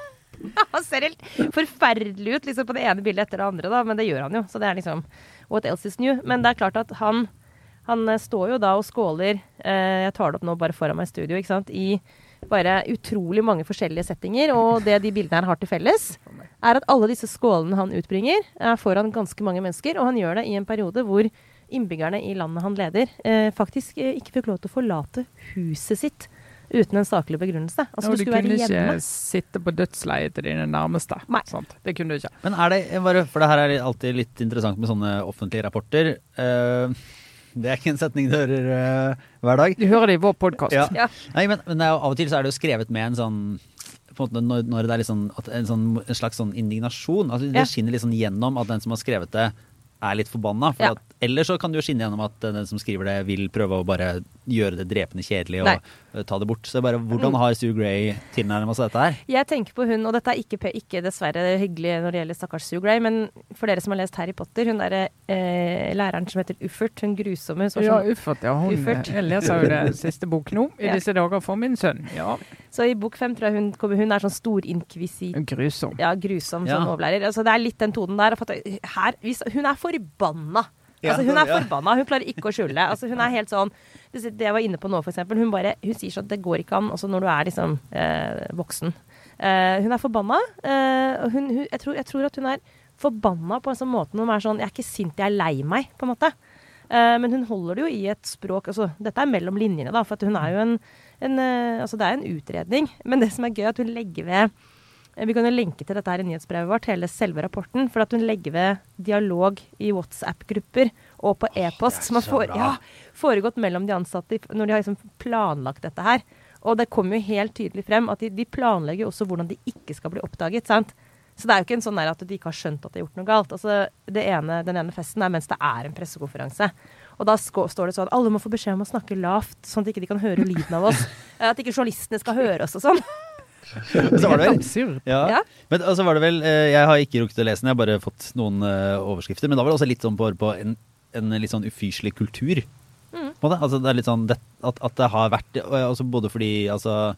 Speaker 3: Han ser helt forferdelig ut liksom på det ene bildet etter det andre, da, men det gjør han jo. Så det er liksom What else is new? Men det er klart at han, han eh, står jo da og skåler eh, Jeg tar det opp nå bare foran meg i studio, ikke sant. I bare utrolig mange forskjellige settinger. Og det de bildene her har til felles, er at alle disse skålene han utbringer, er foran ganske mange mennesker. Og han gjør det i en periode hvor innbyggerne i landet han leder, eh, faktisk eh, ikke fikk lov til å forlate huset sitt uten en saklig begrunnelse. Altså,
Speaker 2: ja,
Speaker 3: du
Speaker 2: du kunne ikke sitte på dødsleiet til dine nærmeste.
Speaker 3: Nei.
Speaker 2: Sant? Det kunne du ikke.
Speaker 1: Men er det bare, For det her er alltid litt interessant med sånne offentlige rapporter. Eh, det er ikke en setning du hører uh, hver dag.
Speaker 2: Du hører det i vår podkast.
Speaker 1: Ja.
Speaker 3: Ja.
Speaker 1: Nei, men, men det er av og til så er det jo skrevet med en sånn på en måte når, når det er litt sånn, at en, sånn, en slags sånn indignasjon. Altså, det
Speaker 3: Ja.
Speaker 1: skinner litt sånn gjennom at den som har skrevet det, er litt forbanna. For
Speaker 3: Ja.
Speaker 1: at, ellers så kan det jo skinne gjennom at den som skriver det, vil prøve å bare gjøre det drepende kjedelig og
Speaker 3: Nei.
Speaker 1: eh, ta det bort. Så bare, hvordan har Sue Gray tilnærma seg dette her?
Speaker 3: Jeg tenker på hun, og dette er ikke, ikke dessverre hyggelig når det gjelder stakkars Sue Gray, men for dere som har lest Harry Potter, hun derre eh, læreren som heter Uffert, hun grusomme hun som
Speaker 2: Ja,
Speaker 3: sånn-
Speaker 2: uffert. Ja, hun,
Speaker 3: Uffert.
Speaker 2: Jeg leser jo det siste bok nå, i
Speaker 3: Ja.
Speaker 2: disse dager, for min sønn. Ja,
Speaker 3: Så i bok fem tror jeg hun, kommer- hun er sånn storinkvisit...
Speaker 2: Grusom.
Speaker 3: Ja, grusom
Speaker 1: Ja.
Speaker 3: sånn overlærer. Altså, det er litt den tonen der. For at her, hvis, hun er forbanna. Altså, hun er forbanna. Hun klarer ikke å skjule det. Altså, hun er helt sånn Det jeg var inne på nå, eksempel. Hun, bare, hun sier sånn at det går ikke an, også når du er liksom eh, voksen. Eh, hun er forbanna. Eh, hun, hun, jeg, tror, jeg tror at hun er forbanna på en sånn måte når hun er sånn Jeg er ikke sint, jeg er lei meg, på en måte. Eh, men hun holder det jo i et språk altså, Dette er mellom linjene, da, for hun er jo en, en eh, Altså, det er en utredning. Men det som er gøy, at hun legger ved vi kan jo lenke til dette her i nyhetsbrevet vårt, hele selve rapporten. For at hun legger ved dialog i WhatsApp-grupper og på e-post som har fore, ja, foregått mellom de ansatte når de har liksom planlagt dette her. Og det kommer jo helt tydelig frem at de, de planlegger jo også hvordan de ikke skal bli oppdaget. sant? Så det er jo ikke en sånn at de ikke har skjønt at de har gjort noe galt. Altså, det ene, Den ene festen er mens det er en pressekonferanse. Og da står det sånn alle må få beskjed om å snakke lavt, sånn at de ikke kan høre lyden av oss. Eh, At ikke journalistene skal høre oss og sånn.
Speaker 1: Så var det vel. Ja.
Speaker 3: Ja.
Speaker 1: Men altså var det vel, eh, Jeg har ikke rukket å lese den, jeg har bare fått noen eh, overskrifter. Men da var det også litt sånn på, på en, en litt sånn ufyselig kultur.
Speaker 3: Mm.
Speaker 1: Altså det er litt sånn det, at, at det har vært altså Både fordi altså,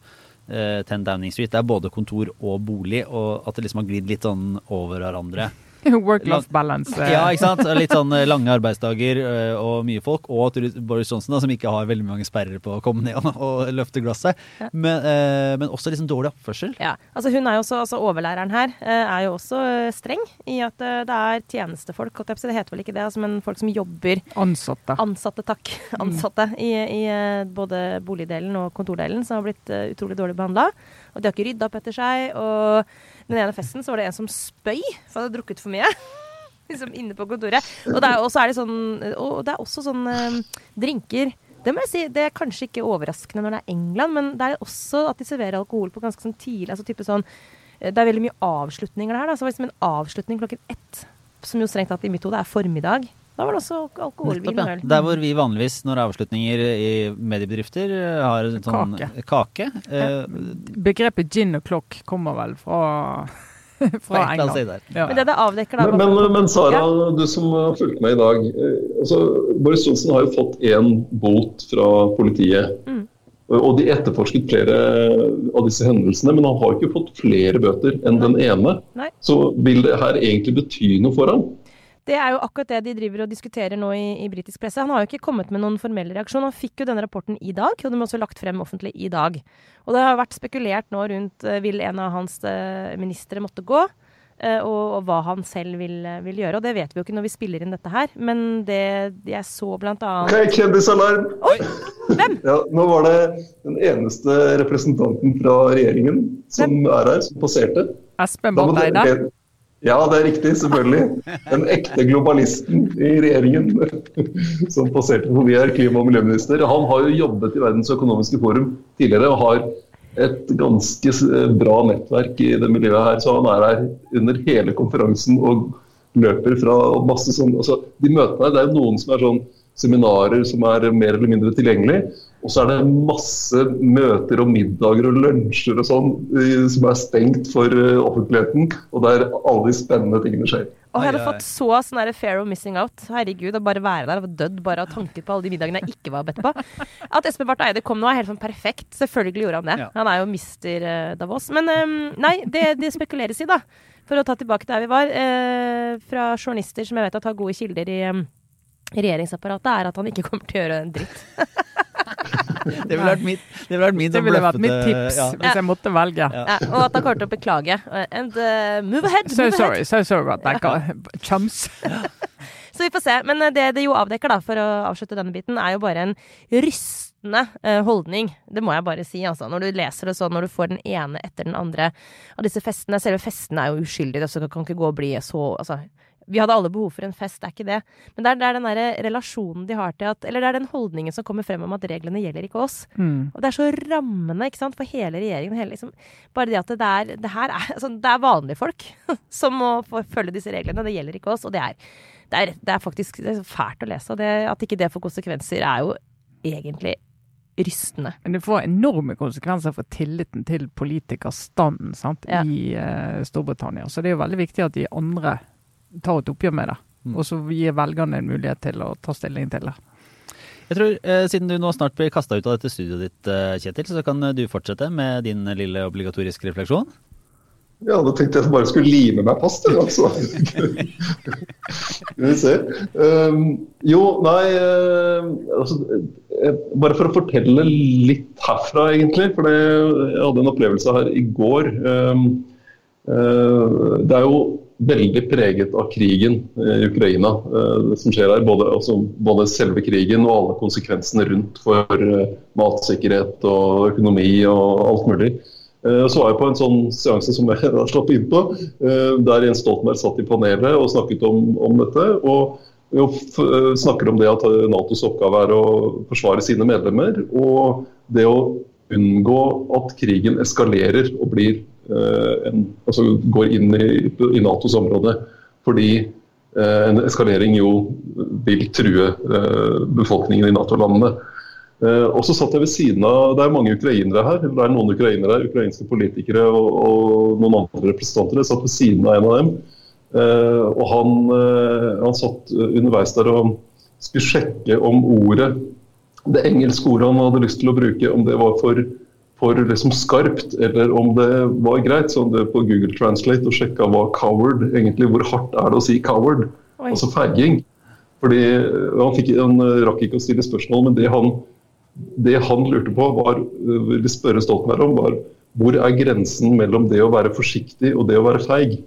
Speaker 1: eh, 10 Downing Street det er både kontor og bolig, og at det liksom har glidd litt sånn over hverandre.
Speaker 2: Work-life balance. eh.
Speaker 1: Ja, ikke sant? Litt sånn eh, lange arbeidsdager eh, og mye folk. Og Boris Johnson, da, som ikke har veldig mange sperrer på å komme ned og, løfte glasset.
Speaker 3: Ja.
Speaker 1: Men, eh, men også liksom dårlig oppførsel.
Speaker 3: Ja, altså hun er jo også, altså Overlæreren her er jo også streng i at det er tjenestefolk. Det heter vel ikke det, altså, men folk som jobber
Speaker 2: Ansatte.
Speaker 3: Ansatte, takk. Ansatte i, i eh, både boligdelen og kontordelen som har blitt utrolig dårlig behandla. Og de har ikke rydda opp etter seg. Og den ene festen så var det en som spøy, for han hadde drukket for mye. liksom inne på kontoret. Og det er, også er det sånn, og det er også sånn eh, drinker det må jeg si, det er kanskje ikke overraskende når det er England, men det er også at de serverer alkohol på ganske sånn tidlig. altså type sånn, eh, Det er veldig mye avslutninger der. da, så det var liksom En avslutning klokken ett, som jo strengt tatt i mitt hode er formiddag. Da var det også alkoholvin
Speaker 1: Nettopp, ja. Der hvor vi vanligvis, når det er avslutninger i mediebedrifter, eh, har en sånn
Speaker 2: Kake.
Speaker 1: kake eh,
Speaker 2: Begrepet gin og klokk kommer vel fra,
Speaker 1: fra
Speaker 2: England. Ja.
Speaker 3: Men det det avdekker, da
Speaker 4: Men, men, men Sara, du som har fulgt med i dag. eh, Altså, Boris Johnsen har jo fått én bot fra politiet.
Speaker 3: Mm.
Speaker 4: Og de etterforsket flere av disse hendelsene, men han har ikke fått flere bøter enn den ene.
Speaker 3: Nei.
Speaker 4: Så vil det her egentlig bety noe for ham?
Speaker 3: Det er jo akkurat det de driver og diskuterer nå i, i britisk presse. Han har jo ikke kommet med noen formell reaksjon. Han fikk jo denne rapporten i dag, og den ble også lagt frem offentlig i dag. Og det har vært spekulert nå rundt uh, vil en av hans uh, ministre måtte gå, uh, og, og, hva han selv vil, vil, gjøre. Og det vet vi jo ikke når vi spiller inn dette her, men det jeg så blant annet
Speaker 4: okay, kjendisalarm!
Speaker 3: Oi! Hvem?
Speaker 4: Ja, nå var det den eneste representanten fra regjeringen som Hvem? er her, som passerte.
Speaker 2: Espen Barth Eide?
Speaker 4: Ja, det er riktig, selvfølgelig. Den ekte globalisten i regjeringen som passerte forbi her, klima- og miljøminister. Han har jo jobbet i Verdens økonomiske forum tidligere og har et ganske bra nettverk i det miljøet her. Så han er her under hele konferansen og løper fra masse sånn altså, De møtene her, det er jo noen som er sånn seminarer som er mer eller mindre tilgjengelig. Og så er det masse møter og middager og lunsjer og sånn som er stengt for eh, offentligheten, og der alle de spennende tingene skjer.
Speaker 3: Og jeg hadde fått så sånn fair of missing out. Herregud, å bare være der og dødd bare av tanker på alle de middagene jeg ikke var bedt på. At Espen Barth Eide kom nå er helt sånn perfekt. Selvfølgelig gjorde han det. Han er jo mister uh, Davos. Men nei, det, det, spekuleres i, da. For å ta tilbake der vi var. Fra journalister som jeg vet at har gode kilder i regjeringsapparatet, er at han ikke kommer til å gjøre en dritt.
Speaker 1: det ville vært mitt, det ville vært min
Speaker 2: det ville vært mitt tips ja. hvis jeg måtte velge.
Speaker 3: Ja. Ja, og at han kommer til å beklage. And uh, move ahead!
Speaker 2: So
Speaker 3: move
Speaker 2: sorry, so sorry about that. Chums.
Speaker 3: Så vi får se. Men uh, det det jo avdekker, da, for å avslutte denne biten, er jo bare en rystende uh, holdning. Det må jeg bare si, altså. Når du leser det sånn, når du får den ene etter den andre av disse festene. Selve festene er jo uskyldige, så det kan ikke gå og bli så altså, vi hadde alle behov for en fest, det er ikke det. Men det er, det er den der relasjonen de har til at Eller det er den holdningen som kommer frem om at reglene gjelder ikke oss. Mm. Og det er så rammende ikke sant, for hele regjeringen. Hele, liksom, bare det at det, er, det her er, altså, det er vanlige folk som må følge disse reglene. Det gjelder ikke oss. Og det er, det er, det er faktisk det er fælt å lese. Og at ikke det får konsekvenser, er jo egentlig rystende.
Speaker 2: Men det får enorme konsekvenser for tilliten til politikerstanden ja. i uh, Storbritannia. Så det er jo veldig viktig at de andre ta et oppgjør med det. Mm. Og så gir velgerne en mulighet til å ta stilling til det.
Speaker 1: Jeg tror, eh, Siden du nå snart blir kasta ut av dette studioet ditt, eh, Kjetil, så kan du fortsette med din lille obligatoriske refleksjon.
Speaker 4: Ja, da tenkte jeg at jeg bare skulle lime meg fast, altså. Skal vi se. Um, jo, nei uh, altså, Bare for å fortelle litt herfra, egentlig. For jeg hadde en opplevelse her i går. Um, uh, det er jo veldig preget av krigen eh, i Ukraina. Eh, det som skjer her, både, altså, både, selve krigen og alle konsekvensene rundt for eh, matsikkerhet og økonomi og alt mulig. Så var jeg på en sånn seanse som jeg har slapp inn på, der Jens Stoltenberg satt i panelet og snakket om, om dette. og snakker om det at Natos oppgave er å forsvare sine medlemmer. Og det å unngå at krigen eskalerer og blir en, altså går inn i, i, Natos område. Fordi eh, en eskalering jo vil true eh, befolkningen i Nato-landene. Og så satt jeg ved siden av, Det er mange ukrainere her. det er noen ukrainere her, Ukrainske politikere og, og noen andre representanter. Jeg satt ved siden av en av dem. og han, han satt underveis der og skulle sjekke om ordet Det engelske ordet han hadde lyst til å bruke, om det var for for liksom skarpt, eller om det var greit. Så det på Google Translate og sjekka hva 'coward' egentlig, hvor hardt er det å si 'coward', Oi. altså feiging. Fordi han, fikk, han, rakk ikke å stille spørsmål, men det han, det han lurte på, var, ville spørre Stoltenberg om, var hvor er grensen mellom det å være forsiktig og det å være feig?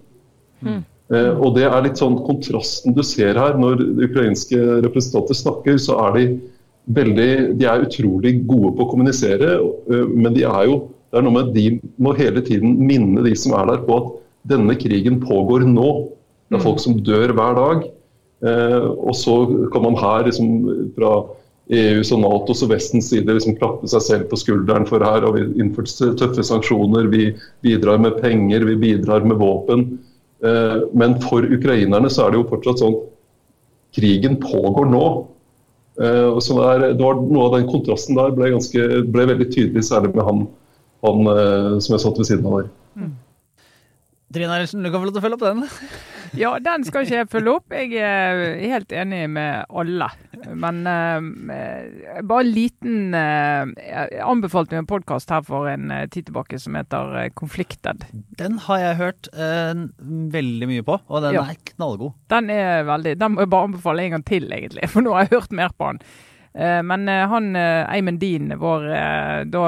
Speaker 4: Mm. Eh, og Det er litt sånn kontrasten du ser her. Når ukrainske representanter snakker, så er de veldig, de er utrolig gode på å kommunisere, øh, men de er jo det er noe med at de må hele tiden minne de som er der på at denne krigen pågår nå. Det er mm. folk som dør hver dag. Eh, og så kan man her liksom, fra EUs og Natos og Vestens side liksom klappe seg selv på skulderen for her har vi innført tøffe sanksjoner, vi bidrar med penger, vi bidrar med våpen. Eh, men for ukrainerne så er det jo fortsatt sånn krigen pågår nå. Uh, så der, det var Noe av den kontrasten der ble, ganske, ble veldig tydelig, særlig med han, han uh, som jeg satt ved siden av der. Mm.
Speaker 1: Trine Eilertsen, du kan få lov til å følge opp den.
Speaker 2: Ja, den skal ikke jeg følge opp. Jeg er helt enig med alle. Men uh, bare en liten uh, Jeg anbefalte en podkast her for en eh, tid tilbake som heter Konflikted.
Speaker 1: Den har jeg hørt uh, veldig mye på, og den
Speaker 2: Ja.
Speaker 1: er knallgod.
Speaker 2: Den er veldig Den må jeg bare anbefale en gang til, egentlig, for nå har jeg hørt mer på den. Eh, Men eh, han Eimen Dean, vår eh, da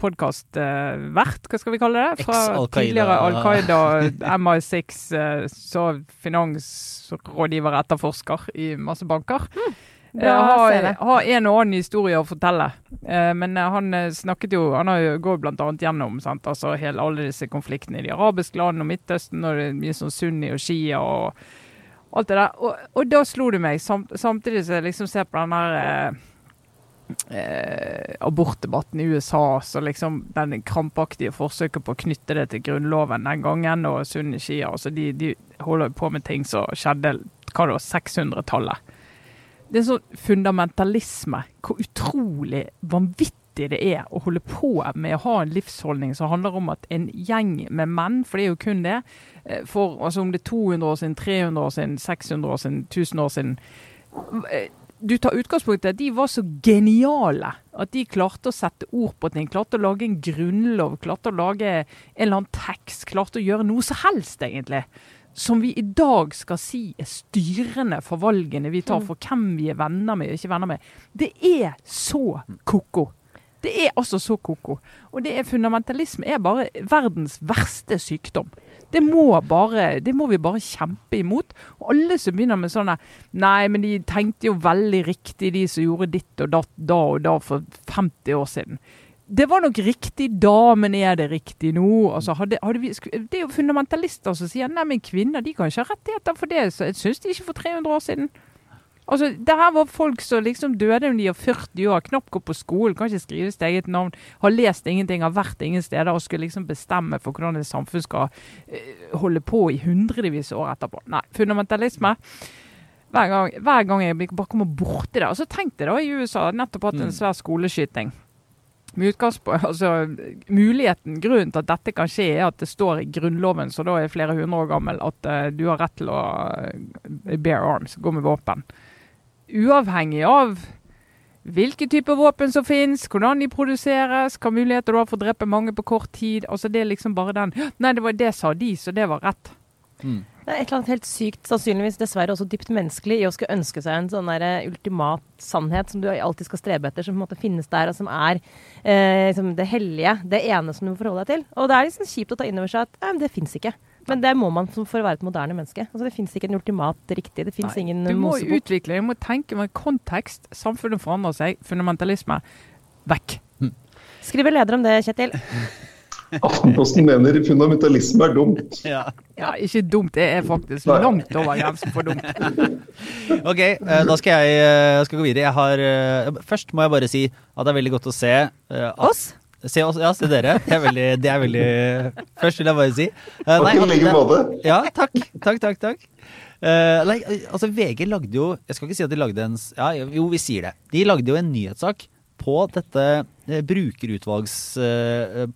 Speaker 2: podkastvert, hva skal vi kalle det? Fra
Speaker 1: Ex-Al-Qaida.
Speaker 2: tidligere Al Qaida, MI6, eh, så finansrådgiver, etterforsker i masse banker. Eh, har, har en og annen historie å fortelle. Eh, men eh, han eh, snakket jo Han har jo gått blant annet gjennom sant? Altså, hele, alle disse konfliktene i de arabiske landene og Midtøsten, og det er mye sånn sunni og shia og alt det der. Og, og da slo det meg, samt, samtidig som jeg liksom ser på den der eh, eh, abortdebatten i USA, så liksom den krampaktige forsøket på å knytte det til grunnloven den gangen, og sunni shia, altså de, de holder på med ting som skjedde hva da, 600-tallet. Det er sånn fundamentalisme. Hvor utrolig vanvittig det er å holde på med å ha en livsholdning som handler om at en gjeng med menn, for det er jo kun det, eh, for altså om det er 200 år siden, 300 år siden, 600 år siden, 1000 år siden eh, Du tar utgangspunkt i at de var så geniale at de klarte å sette ord på ting. Klarte å lage en grunnlov, klarte å lage en eller annen tekst, klarte å gjøre noe som helst, egentlig som vi i dag skal si er styrende for valgene vi tar for hvem vi er venner med og ikke venner med. Det er så ko-ko. Det er altså så ko-ko. Og det er fundamentalisme er bare verdens verste sykdom. Det må, bare, det må vi bare kjempe imot. Og alle som begynner med sånne Nei, men de tenkte jo veldig riktig, de som gjorde ditt og datt da og da for 50 år siden. Det var nok riktig da, men er det riktig nå? Altså, hadde, hadde vi, det er jo fundamentalister som sier nei, men kvinner de kan ikke ha rettigheter for det. Så jeg syns de ikke for 300 år siden. Altså, Det her var folk som liksom døde når de var 40 år, knapt går på skolen, kan ikke skrive sitt eget navn, har lest ingenting, har vært ingen steder og skulle liksom bestemme for hvordan et samfunn skal eh, holde på i hundrevis av år etterpå. Nei, fundamentalisme. Hver gang, hver gang jeg bare kommer borti det. Og så tenkte jeg da i USA nettopp hatt en
Speaker 1: Mm.
Speaker 2: svær skoleskyting. Altså Muligheten, grunnen til at dette kan skje, er at det står i Grunnloven, så da er flere hundre år gammel, at uh, du har rett til å uh, bear arms, gå med våpen. Uavhengig av hvilke typer våpen som finnes, hvordan de produseres, hva muligheter du har for å drepe mange på kort tid. altså Det er liksom bare den Nei, det var det sa de, så det var rett.
Speaker 1: Mm.
Speaker 3: Det er et eller annet helt sykt, sannsynligvis dessverre også dypt menneskelig, i å skulle ønske seg en sånn der eh, ultimat sannhet som du alltid skal strebe etter, som på en måte finnes der, og som er eh, liksom det hellige, det ene som du må forholde deg til. Og det er liksom kjipt å ta inn over seg at eh, det fins ikke. Men det må man for å være et moderne menneske. Altså Det fins ikke en ultimat riktig. Det fins ingen
Speaker 2: Du må
Speaker 3: mosebok.
Speaker 2: utvikle, du må tenke med kontekst. Samfunnet forandrer seg. Fundamentalisme vekk.
Speaker 3: Skriver leder om det, Kjetil.
Speaker 4: Aftenposten mener fundamentalisme er dumt.
Speaker 1: Ja.
Speaker 2: Ja, ikke dumt. Det er faktisk
Speaker 4: Nei.
Speaker 2: langt over grensen for dumt.
Speaker 1: Ok, eh, da skal jeg jeg skal gå videre. Jeg har, eh, først må jeg bare si at det er veldig godt å se eh, at,
Speaker 3: Oss?
Speaker 1: Se oss, ja, se dere. Det er veldig, det er veldig Først vil jeg bare si Uh,
Speaker 4: Takk i like måte.
Speaker 1: Ja, takk. Takk, takk, takk. Uh, nei, altså VG lagde jo Jeg skal ikke si at de lagde en Ja, jo, vi sier det. De lagde jo en nyhetssak på dette eh, brukerutvalgs eh,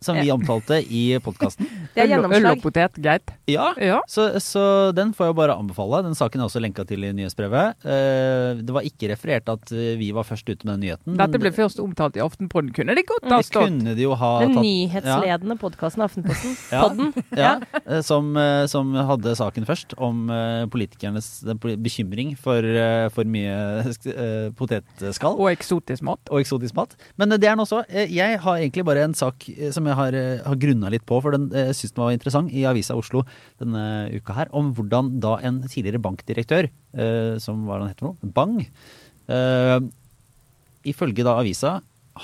Speaker 1: som vi omtalte i podkasten.
Speaker 3: Det er
Speaker 2: Øl Øl og
Speaker 3: gjennomslag.
Speaker 2: potet, greit.
Speaker 1: Ja,
Speaker 2: Ja.
Speaker 1: så, så den får jeg bare anbefale. Den saken er også lenka til i nyhetsbrevet. Eh, det var ikke referert at vi var først ute med den nyheten.
Speaker 2: Dette ble først omtalt i Aftenpodden. Kunne det godt ha
Speaker 1: det
Speaker 2: stått?
Speaker 1: kunne de jo ha
Speaker 3: Den
Speaker 1: tatt
Speaker 3: nyhetsledende podkasten Aftenposten.
Speaker 1: Ja.
Speaker 3: Podden.
Speaker 1: ja, ja. som, som hadde saken først, om politikernes bekymring for for mye potetskall
Speaker 2: Og eksotisk mat.
Speaker 1: og eksotisk mat. Men eh, det er den også. Eh, Jeg har egentlig bare en sak eh, som jeg har, har grunna litt på, for den syns den var interessant, i Avisa Oslo denne uka her, om hvordan da en tidligere bankdirektør, som hva han heter for noe, Bang, ifølge da avisa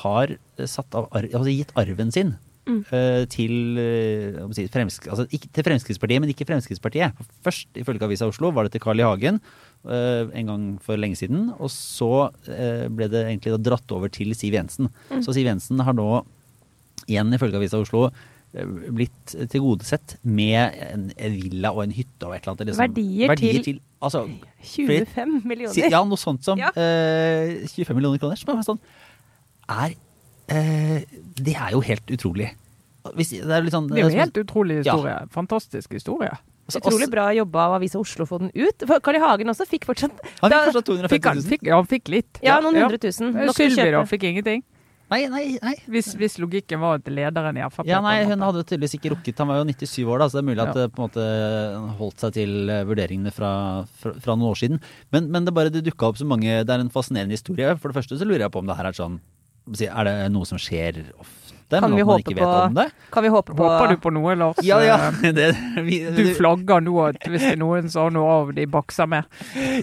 Speaker 1: har satt av, altså gitt arven sin eh, til, eh, si, Fremsk altså ikke til Fremskrittspartiet, men ikke Fremskrittspartiet. Først, ifølge Avisa Oslo, var det til Carl I. Hagen eh, en gang for lenge siden. Og så ble det egentlig dratt over til Siv Jensen. Så Siv Jensen har nå, igjen ifølge Avisa Oslo, blitt tilgodesett med en, villa og en hytte og et eller annet. Liksom.
Speaker 3: Verdier til-
Speaker 1: til altså,
Speaker 3: 25 millioner.
Speaker 1: Ja, noe sånt som
Speaker 3: Ja.
Speaker 1: eh, 25 millioner kroner. Som er sånn er, Det er jo helt utrolig. hvis, Det er litt sånn
Speaker 2: Det er jo en helt utrolig historie. Fantastisk historie.
Speaker 1: også-
Speaker 3: Utrolig bra jobba av Avisa Oslo å få den ut. For Carl I. Hagen også fikk fortsatt
Speaker 1: Han fikk fortsatt 250
Speaker 2: Fikk han,
Speaker 1: 000.
Speaker 2: fikk, ja, han fikk litt.
Speaker 3: Ja, noen hundre tusen.
Speaker 2: Eh,
Speaker 3: til
Speaker 2: Sylvi fikk ingenting.
Speaker 1: Nei, nei, nei.
Speaker 2: Hvis, hvis logikken var at lederen i Frp
Speaker 1: Ja, nei, Hun hadde tydeligvis ikke rukket Han var jo 97 år, da, så det er mulig at
Speaker 2: Ja.
Speaker 1: det på en måte holdt seg til eh, vurderingene fra, fra, fra noen år siden. Men, men det bare det dukka opp så mange Det er en fascinerende historie. For det første så lurer jeg på om det her er sånn Er det noe som skjer ofte?
Speaker 3: Kan vi håpe
Speaker 1: ikke
Speaker 3: på-
Speaker 1: vet om det?
Speaker 3: Kan vi håpe på
Speaker 2: Håper du på noe, Lars?
Speaker 1: Ja, ja.
Speaker 2: Eh,
Speaker 1: Det, vi,
Speaker 2: Du flagger nå at hvis det er noen som har noe av de bakser med.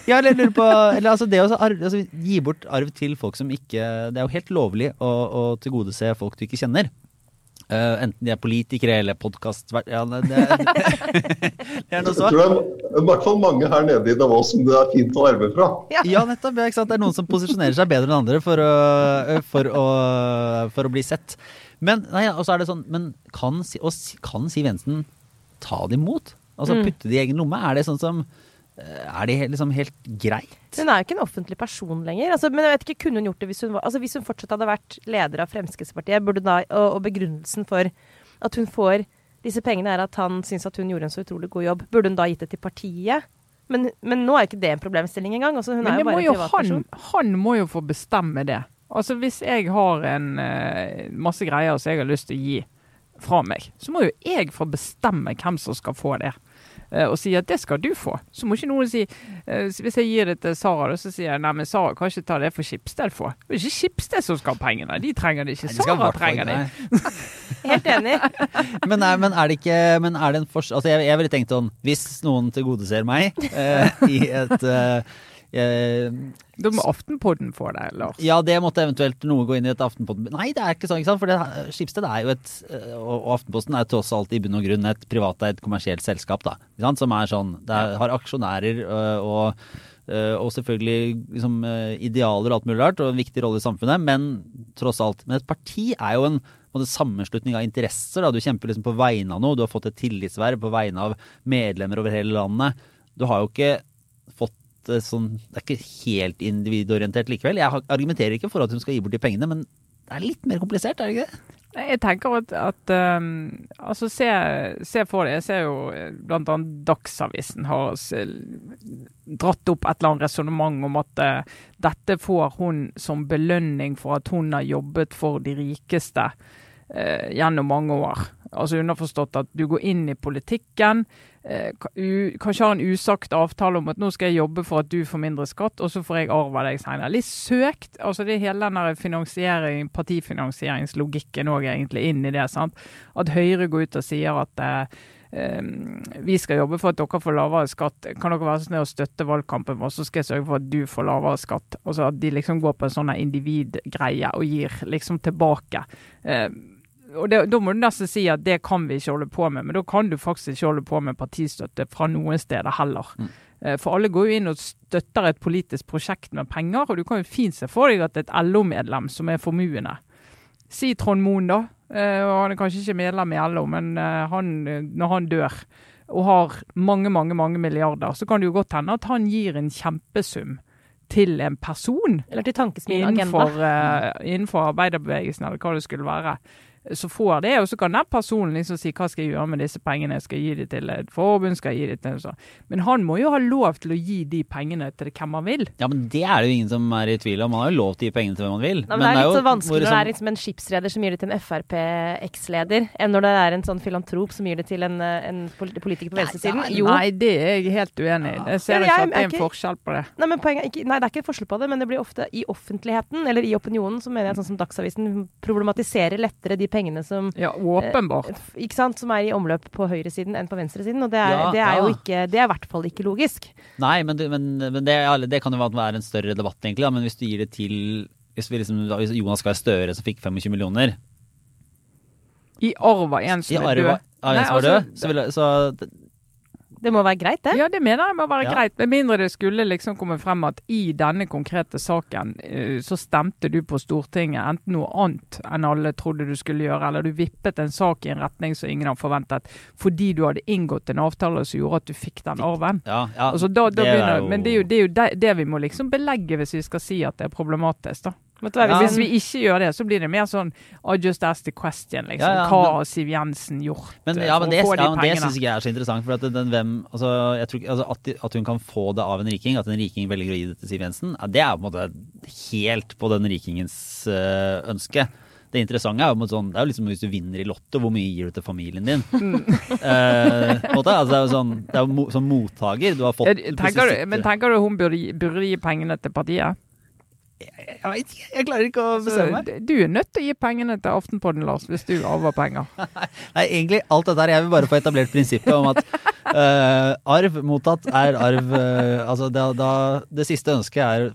Speaker 1: Ja, eller jeg lurer på eller, altså, Det å altså, gi bort arv til folk som ikke Det er jo helt lovlig å, å tilgodese folk du ikke kjenner. Eh, enten de er politikere eller podkastvert... Ja, det, det, det er noe
Speaker 4: Jeg tror det er i hvert fall mange her nede i Davos som det er fint å arve fra.
Speaker 1: Ja, nettopp. Ja, ikke sant? Det er noen som posisjonerer seg bedre enn andre for å, for å, for å bli sett. Men, nei, er det sånn, men kan, kan Siv Jensen ta det imot? Altså
Speaker 3: Mm.
Speaker 1: putte det i egen lomme? Er det sånn som eh, Er det liksom helt greit?
Speaker 3: Hun er jo ikke en offentlig person lenger. Altså, men jeg vet ikke, Kunne hun gjort det hvis hun, var, altså, hvis hun fortsatt hadde vært leder av Fremskrittspartiet? Burde da, og, og begrunnelsen for at hun får disse pengene, er at han syns at hun gjorde en så utrolig god jobb. Burde hun da gitt det til partiet? Men, men nå er jo ikke det en problemstilling engang. Altså, hun
Speaker 2: Men
Speaker 3: er jo bare
Speaker 2: jo
Speaker 3: en
Speaker 2: han,
Speaker 3: privatperson.
Speaker 2: han må jo få bestemme det. Altså Hvis jeg har en eh, masse greier som jeg har lyst til å gi fra meg, så må jo jeg få bestemme hvem som skal få det. Eh, og sier at det skal du få. Så må ikke noen si eh, Hvis jeg gir det til Sara, så sier jeg nei, men Sara kan ikke ta det for Skipsted få. Det er ikke Skipsted som skal ha pengene. De trenger det ikke.
Speaker 1: Nei, de
Speaker 2: Sara trenger det.
Speaker 3: Helt enig.
Speaker 1: Men er, men er det ikke men er det en forskjell Altså jeg, jeg ville tenkt sånn Hvis noen tilgodeser meg eh, i et eh, eh,
Speaker 2: Da må Aftenpodden få det, Lars.
Speaker 1: Ja, det måtte eventuelt noe gå inn i et Aftenposten Nei, det er ikke sånn, ikke sant? For Skipsted er jo et eh, Og Aftenposten er tross alt i bunn og grunn et privateid kommersielt selskap, da. Som er sånn Det er, har aksjonærer øh, og og selvfølgelig liksom, idealer og alt mulig rart, og en viktig rolle i samfunnet, men tross alt. Men et parti er jo en, måte sammenslutning av interesser. Da. Du kjemper liksom på vegne av noe. Du har fått et tillitsverv på vegne av medlemmer over hele landet. Du har jo ikke sånn Det er ikke helt individorientert likevel. Jeg argumenterer ikke for at hun skal gi bort de pengene, men det er litt mer komplisert, er det ikke det?
Speaker 2: Jeg tenker at, at um, Altså, se, se for deg Jeg ser jo bl.a. blant annet Dagsavisen har dratt opp et eller annet resonnement om at uh, dette får hun som belønning for at hun har jobbet for de rikeste uh, gjennom mange år. Altså underforstått at du går inn i politikken, eh, kanskje har en usagt avtale om at nå skal jeg jobbe for at du får mindre skatt, og så får jeg arv av deg senere. Litt søkt. altså Det er hele den finansiering, partifinansieringslogikken òg egentlig inn i det. sant? At Høyre går ut og sier at eh, eh, vi skal jobbe for at dere får lavere skatt. Kan dere være så snill å støtte valgkampen vår, så skal jeg sørge for at du får lavere skatt. Altså At de liksom går på en sånn individgreie og gir liksom tilbake. Eh, og det, Da må du nesten si at det kan vi ikke holde på med, men da kan du faktisk ikke holde på med partistøtte fra noen steder heller. Mm. For alle går jo inn og støtter et politisk prosjekt med penger, og du kan jo fint se for deg at et LO-medlem som er formuende Si Trond Moen, da. Eh, og han er kanskje ikke medlem i LO, men eh, han, eh, når han dør og har mange, mange, mange milliarder, så kan det jo godt hende at han gir en kjempesum til en person
Speaker 3: Eller til Tankesmien Agenda.
Speaker 2: innenfor, eh, innenfor arbeiderbevegelsen, eller hva det skulle være. Så får det, og så kan den personen liksom si hva skal jeg gjøre med disse pengene, skal jeg gi dem til et forbund, skal jeg gi det til sånn. Men han må jo ha lov til å gi de pengene til hvem han vil.
Speaker 1: Ja, men det er det jo ingen som er i tvil om. Man har jo lov til å gi pengene til hvem man vil.
Speaker 3: Nei, men det er litt
Speaker 1: jo
Speaker 3: så vanskelig
Speaker 1: hvor
Speaker 3: når det er
Speaker 1: liksom-
Speaker 3: en skipsreder som gir det til en Frp-eksleder, enn når det er en sånn filantrop som gir det til en, eh, en politiker på venstresiden. Jo.
Speaker 2: Nei, det er jeg helt uenig i. Jeg ser
Speaker 3: Ja, jeg,
Speaker 2: ikke at det er
Speaker 3: er
Speaker 2: en
Speaker 3: ikke-
Speaker 2: forskjell på det.
Speaker 3: Nei, men poenget er ikke, nei, det er ikke forskjell på det, men det blir ofte i offentligheten, eller i opinionen, så mener jeg sånn som Dagsavisen problematiserer lettere de pengene som
Speaker 2: Ja, åpenbart.
Speaker 3: f- ikke sant, som er i omløp på høyresiden enn på venstresiden. Og det er,
Speaker 1: Ja,
Speaker 3: det er jo ikke Det er i hvert fall ikke logisk.
Speaker 1: Nei, men, du- men, men det, det kan jo være en større debatt, egentlig. Da. Men hvis du gir det til hvis, vi liksom, hvis Jonas Gahr Støre som fikk 25 millioner
Speaker 2: I arv av en som er død. Nei, altså,
Speaker 1: så, vil, så
Speaker 3: Det må være greit, det.
Speaker 2: Ja, det mener jeg må være
Speaker 1: Ja.
Speaker 2: greit. Med mindre det skulle liksom komme frem at i denne konkrete saken eh, så stemte du på Stortinget enten noe annet enn alle trodde du skulle gjøre, eller du vippet en sak i en retning som ingen har forventet, fordi du hadde inngått en avtale som gjorde at du fikk den arven.
Speaker 1: ja, ja,
Speaker 2: Altså, da, da
Speaker 1: det er
Speaker 2: begynner,
Speaker 1: jo-
Speaker 2: Men det er jo det, er jo det, det vi må liksom belegge hvis vi skal si at det er problematisk. da.
Speaker 1: Ja.
Speaker 3: hvis
Speaker 2: vi ikke gjør det, så blir det mer sånn I just ask the question, liksom.
Speaker 1: Ja, ja,
Speaker 2: Hva har Siv Jensen gjort
Speaker 1: Men,
Speaker 2: eh,
Speaker 1: ja,
Speaker 2: for
Speaker 1: men det,
Speaker 2: å få de
Speaker 1: men det syns ikke jeg er så interessant. For at, den, hvem, altså, tror, altså, at, at hun kan få det av en riking, at en riking velger å gi det til Siv Jensen, ja, det er på en måte helt på den rikingens øh, ønske. Det interessante er jo, sånn, det er jo liksom hvis du vinner i Lotto, hvor mye gir du til familien din?
Speaker 2: Mm.
Speaker 1: Eh, måte, altså, det er jo sånn, det er jo mo, som mottaker. Du har fått
Speaker 2: Tenker du, men tenker du hun burde, burde gi pengene til partiet?
Speaker 1: Jeg vet ikke, jeg klarer ikke å
Speaker 2: Så,
Speaker 1: bestemme meg.
Speaker 2: du er nødt til å gi pengene til Aftenpodden, Lars, hvis du arver penger.
Speaker 1: Nei, egentlig alt dette her, jeg vil bare få etablert prinsippet om at uh, arv mottatt er arv uh, Altså da, da det siste ønsket er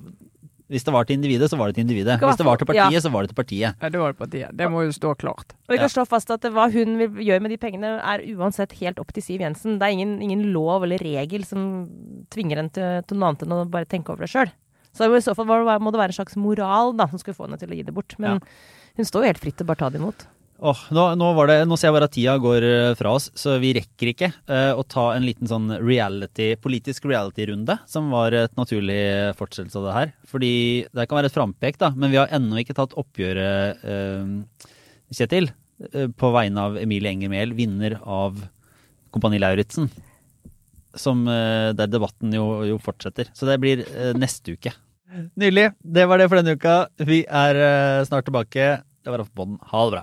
Speaker 1: Hvis det var til individet, så var det til individet. Hvis det var til
Speaker 3: ja.
Speaker 1: partiet, så var det til partiet.
Speaker 2: Ja, det var det partiet. Det må jo stå klart.
Speaker 3: Og vi kan slå fast at hva hun vil gjøre med de pengene, er uansett helt opp til Siv Jensen. Det er ingen, ingen lov eller regel som tvinger henne til, til noe annet enn å bare tenke over det sjøl. Så i så fall må det være- en slags moral da, som skulle få henne til å gi det bort. Men hun står jo helt fritt til bare ta det imot.
Speaker 1: Oh, nå, nå, var det, nå ser jeg bare at tida går eh, fra oss, så vi rekker ikke eh, å ta en liten sånn reality, politisk reality-runde, som var et naturlig fortsettelse av det her. Fordi det kan være et frampek, da, men vi har ennå ikke tatt oppgjøret, eh, Kjetil, på vegne av Emilie Enger Mehl, vinner av Kompani Lauritzen. Som, der debatten jo, jo fortsetter. Så det blir neste uke. Nydelig. Det var det for denne uka. Vi er eh, snart tilbake. Det var Aftenpodden. Ha det bra.